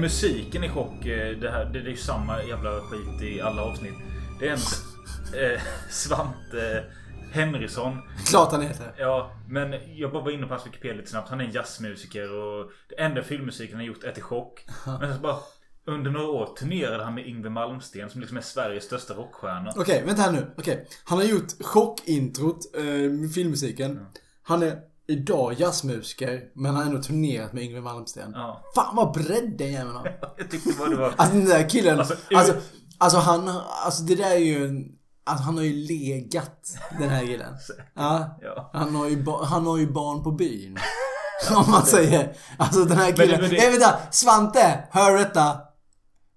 Musiken i chock, det, här, det, är ju samma jävla skit i alla avsnitt. Det är en eh, Svante Henrysson. Klart han heter. Ja, men jag bara var inne på hans Wikipedia lite snabbt. Han är en jazzmusiker och det enda filmmusiken han gjort är till chock. Men så bara under några år turnerade han med Yngwie Malmsteen som liksom är Sveriges största rockstjärna. Okej, vänta här nu. Okej. Han har gjort chockintrot, eh, filmmusiken. Han är idag jazzmusiker, men han har ändå turnerat med Yngwie Malmsteen. Ja. Fan vad bredd den jäveln har. Jag tyckte bara det var... Alltså den där killen. Alltså, Alltså, ur- alltså, han, alltså det där är ju en... Alltså han har ju legat, den här killen. Ja. Ja. Han, har ju han har ju barn på byn. Om man säger. Alltså den här Men killen. det- men det- Nej vänta! Svante! Hör detta!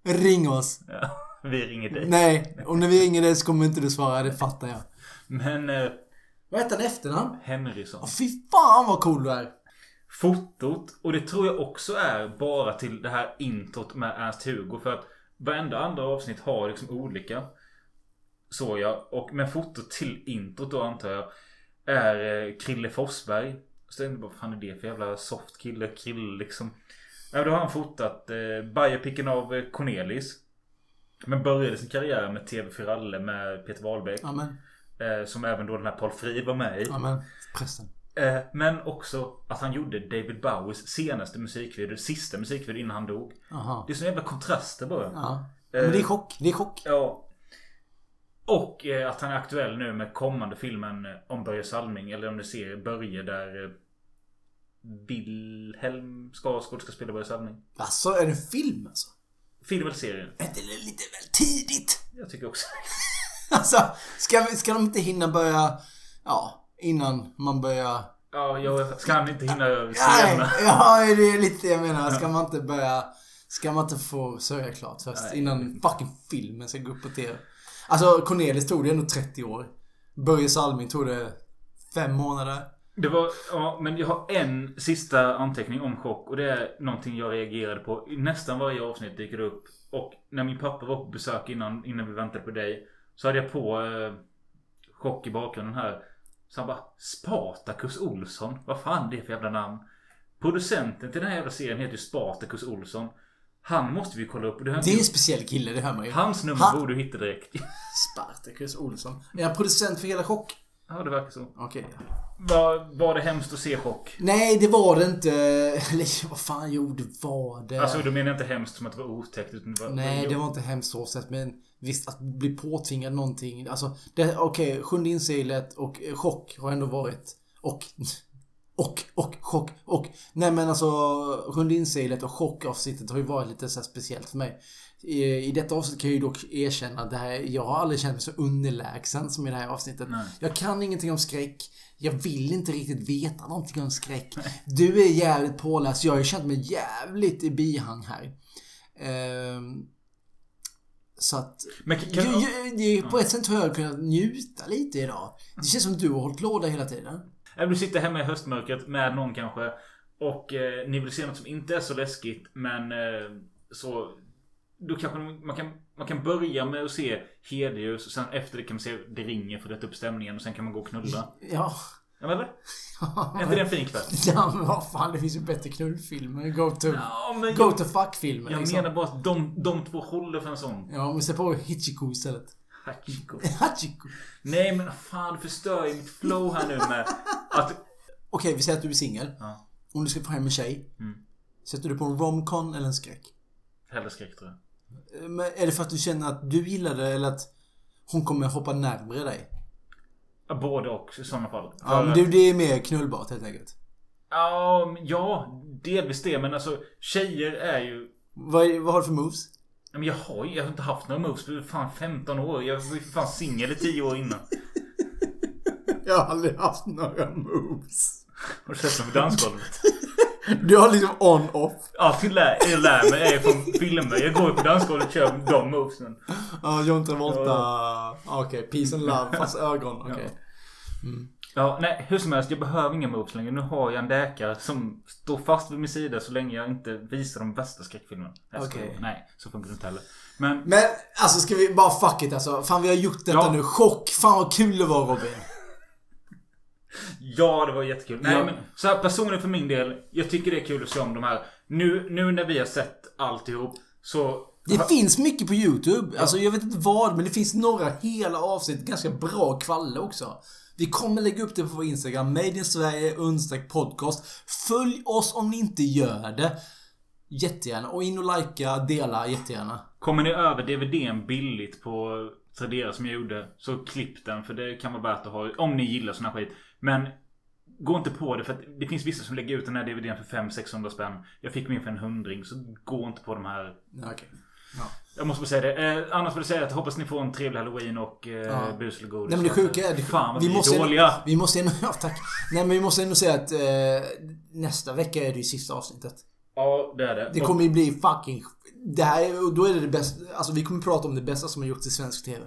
Ring oss. Ja, vi ringer dig. Nej, och när vi ringer dig så kommer inte du svara, det fattar jag. Men... Vad heter han efternamn? Henrysson. Åh, fy fan vad cool du är. Fotot, och det tror jag också är bara till det här introt med Ernst-Hugo. För att varenda andra avsnitt har liksom olika. Såg jag. Och med fotot till introt då antar jag. Är eh, Krille Forsberg. Så jag tänkte bara, vad fan är det för jävla soft kille? Krille liksom. Ja, då har han fotat eh, biopicken av eh, Cornelis. Men började sin karriär med TV4 Ralle med Peter Wahlbeck. Amen. Eh, som även då den här Paul Frid var med i. Amen. Prästen. Eh, men också att han gjorde David Bowies senaste musikvideo. Sista musikvideo innan han dog. Aha. Det är så jävla kontraster bara. Ja. Men det är chock. Det är chock. Ja. Och eh, att han är aktuell nu med kommande filmen eh, om Börje Salming. Eller om du ser Börje där eh, Wilhelm Skarsgård ska spela Börje Salming. Alltså, är det en film alltså? Film eller serie? Är inte det lite väl tidigt? Jag tycker också Alltså, ska, vi, ska de inte hinna börja... Ja, innan man börjar... Ja, jag ska han inte hinna Nej, sena. ja, det är lite det jag menar. Ska man inte börja... Ska man inte få sörja klart först? Nej. Innan fucking filmen ska gå upp på TV. Alltså, Cornelis tog det ändå 30 år. Börje Salming tog det fem månader. Det var, ja, men jag har en sista anteckning om chock och det är någonting jag reagerade på. I nästan varje avsnitt dyker det upp. Och när min pappa var på besök innan, innan vi väntade på dig. Så hade jag på eh, chock i bakgrunden här. Så han bara Spartacus Olsson. Vad fan det är för jävla namn? Producenten till den här jävla serien heter ju Spartacus Olsson. Han måste vi kolla upp. Det, Det är en speciell kille, det hör man ju. Hans nummer Han- borde du hitta direkt. Spartacus Olsson. Är han producent för hela Chock? Ja, det verkar så. Okej. Var, var det hemskt att se chock? Nej, det var det inte. Eller vad fan, jo det var det. Alltså, då menar inte hemskt som att det var otäckt. Utan det var, Nej, det var inte hemskt så sett. Men visst, att bli påtvingad någonting. Alltså, okej, Sjunde inseglet och eh, chock har ändå varit. Och, och, och, chock, och. Nej men alltså, Sjunde inseglet och chockavsnittet har ju varit lite så speciellt för mig. I, I detta avsnitt kan jag ju dock erkänna att det här, jag har aldrig känt mig så underlägsen som i det här avsnittet. Nej. Jag kan ingenting om skräck. Jag vill inte riktigt veta någonting om skräck. Du är jävligt påläst. Jag har ju känt mig jävligt i bihang här. Ehm, så att... Men kan- ju, ju, är på ett sätt har jag kunnat njuta lite idag. Det känns som du har hållit låda hela tiden. Du sitter hemma i höstmörkret med någon kanske. Och eh, ni vill se något som inte är så läskigt. Men eh, så... Då kanske man kan, man kan börja med att se Hedljus. Och sen efter det kan man se Det ringer för att upp stämningen. Och sen kan man gå och knulla. Ja. Ja, eller? Är inte det en fin kväll? Ja men vad fan, det finns ju bättre knullfilmer. Go to... Ja, men go jag- to fuck-filmer Jag liksom. menar bara att de, de två håller för en sån. Ja, men se på Hichiko istället. Hachiko. Hachiko. Nej men fan du förstör ju mitt flow här nu med att... Okej, vi säger att du är singel. Ja. Om du ska få hem en tjej. Mm. Sätter du på en romcon eller en skräck? Hellre skräck tror jag. Eh, Men är det för att du känner att du gillar det eller att hon kommer hoppa närmare dig? Ja, Både och i sådana fall. Ja, För men det är mer knullbart helt enkelt. Ja, ja, delvis det. Men alltså tjejer är ju... Vad, vad har du för moves? Ja, Men jag har ju jag har inte haft några moves för fan 15 år. Jag var ju fan singel i 10 år innan. Jag har aldrig haft några moves. Har du sett dem på dansgolvet? Du har liksom on-off. Jag lär, jag lär mig är från filmer. Jag går ju på dansgolvet och kör de movesen. Ja, John Travolta. Ja. Okej, peace and love fast ögon. Okej. Mm. Ja, nej, hur som helst. Jag behöver inga moves längre. Nu har jag en läkare som står fast vid min sida så länge jag inte visar de värsta skräckfilmerna. Okej. Nej, så funkar det inte heller. Men... Men alltså ska vi bara fuck it alltså. Fan vi har gjort detta Ja. nu. Chock. Fan vad kul det var Robin. Ja, det var jättekul. Nej, Ja. men så här personligen för min del. Jag tycker det är kul att se om de här Nu, nu när vi har sett alltihop så... Det finns mycket på YouTube. Alltså jag vet inte vad, men det finns några hela avsnitt. Ganska bra kvalle också. Vi kommer lägga upp det på vår Instagram. Made in Sverige podcast. Följ oss om ni inte gör det. Jättegärna. Och in och likea, dela jättegärna. Kommer ni över DVDn billigt på Tradera som jag gjorde Så klipp den för det kan vara värt att ha Om ni gillar sån här skit Men Gå inte på det för att det finns vissa som lägger ut den här DVDn för 500-600 spänn Jag fick min för en hundring så gå inte på de här okej. Ja. Jag måste bara säga det. Eh, annars vill jag säga att jag hoppas ni får en trevlig halloween och eh, Ja. godis. Nej men det sjuka är... Det, Fan vad vi, måste är dåliga. Vi måste ändå... Ja, tack. Nej men vi måste ändå säga att eh, nästa vecka är det ju sista avsnittet. Ja, det är det. Det kommer ju bli fucking... Det här då är det det bästa... Alltså vi kommer prata om det bästa som har gjorts i svensk TV.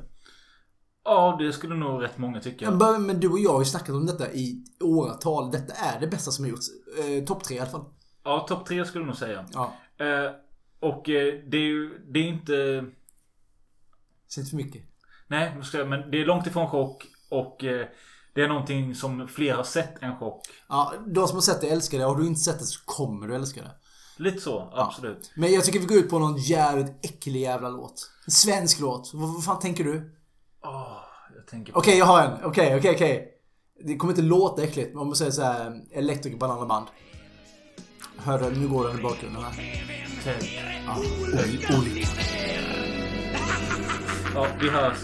Ja, det skulle nog rätt många tycka. Men, men du och jag har ju snackat om detta i åratal. Detta är det bästa som har gjorts. Eh, Topp tre i alla fall. Ja, topp tre skulle jag nog säga. Ja. Eh, och eh, det är ju... Det är inte... Säg inte för mycket. Nej, men det är långt ifrån chock. Och eh, det är någonting som fler har sett en chock. Ja, de som har sett det älskar det. Har du inte sett det så kommer du älska det. Lite så, absolut. Men jag tycker vi går ut på någon jävligt äcklig jävla låt. En svensk låt. Vad, vad fan tänker du? Åh, jag tänker på... Okej, jag har en. Okej, okej, okej. Det kommer inte låta äckligt, men om man säger så här Electric Banana Band. Hör du? Nu går den i bakgrunden här. Ja, ol- olycka. Ja, vi hörs.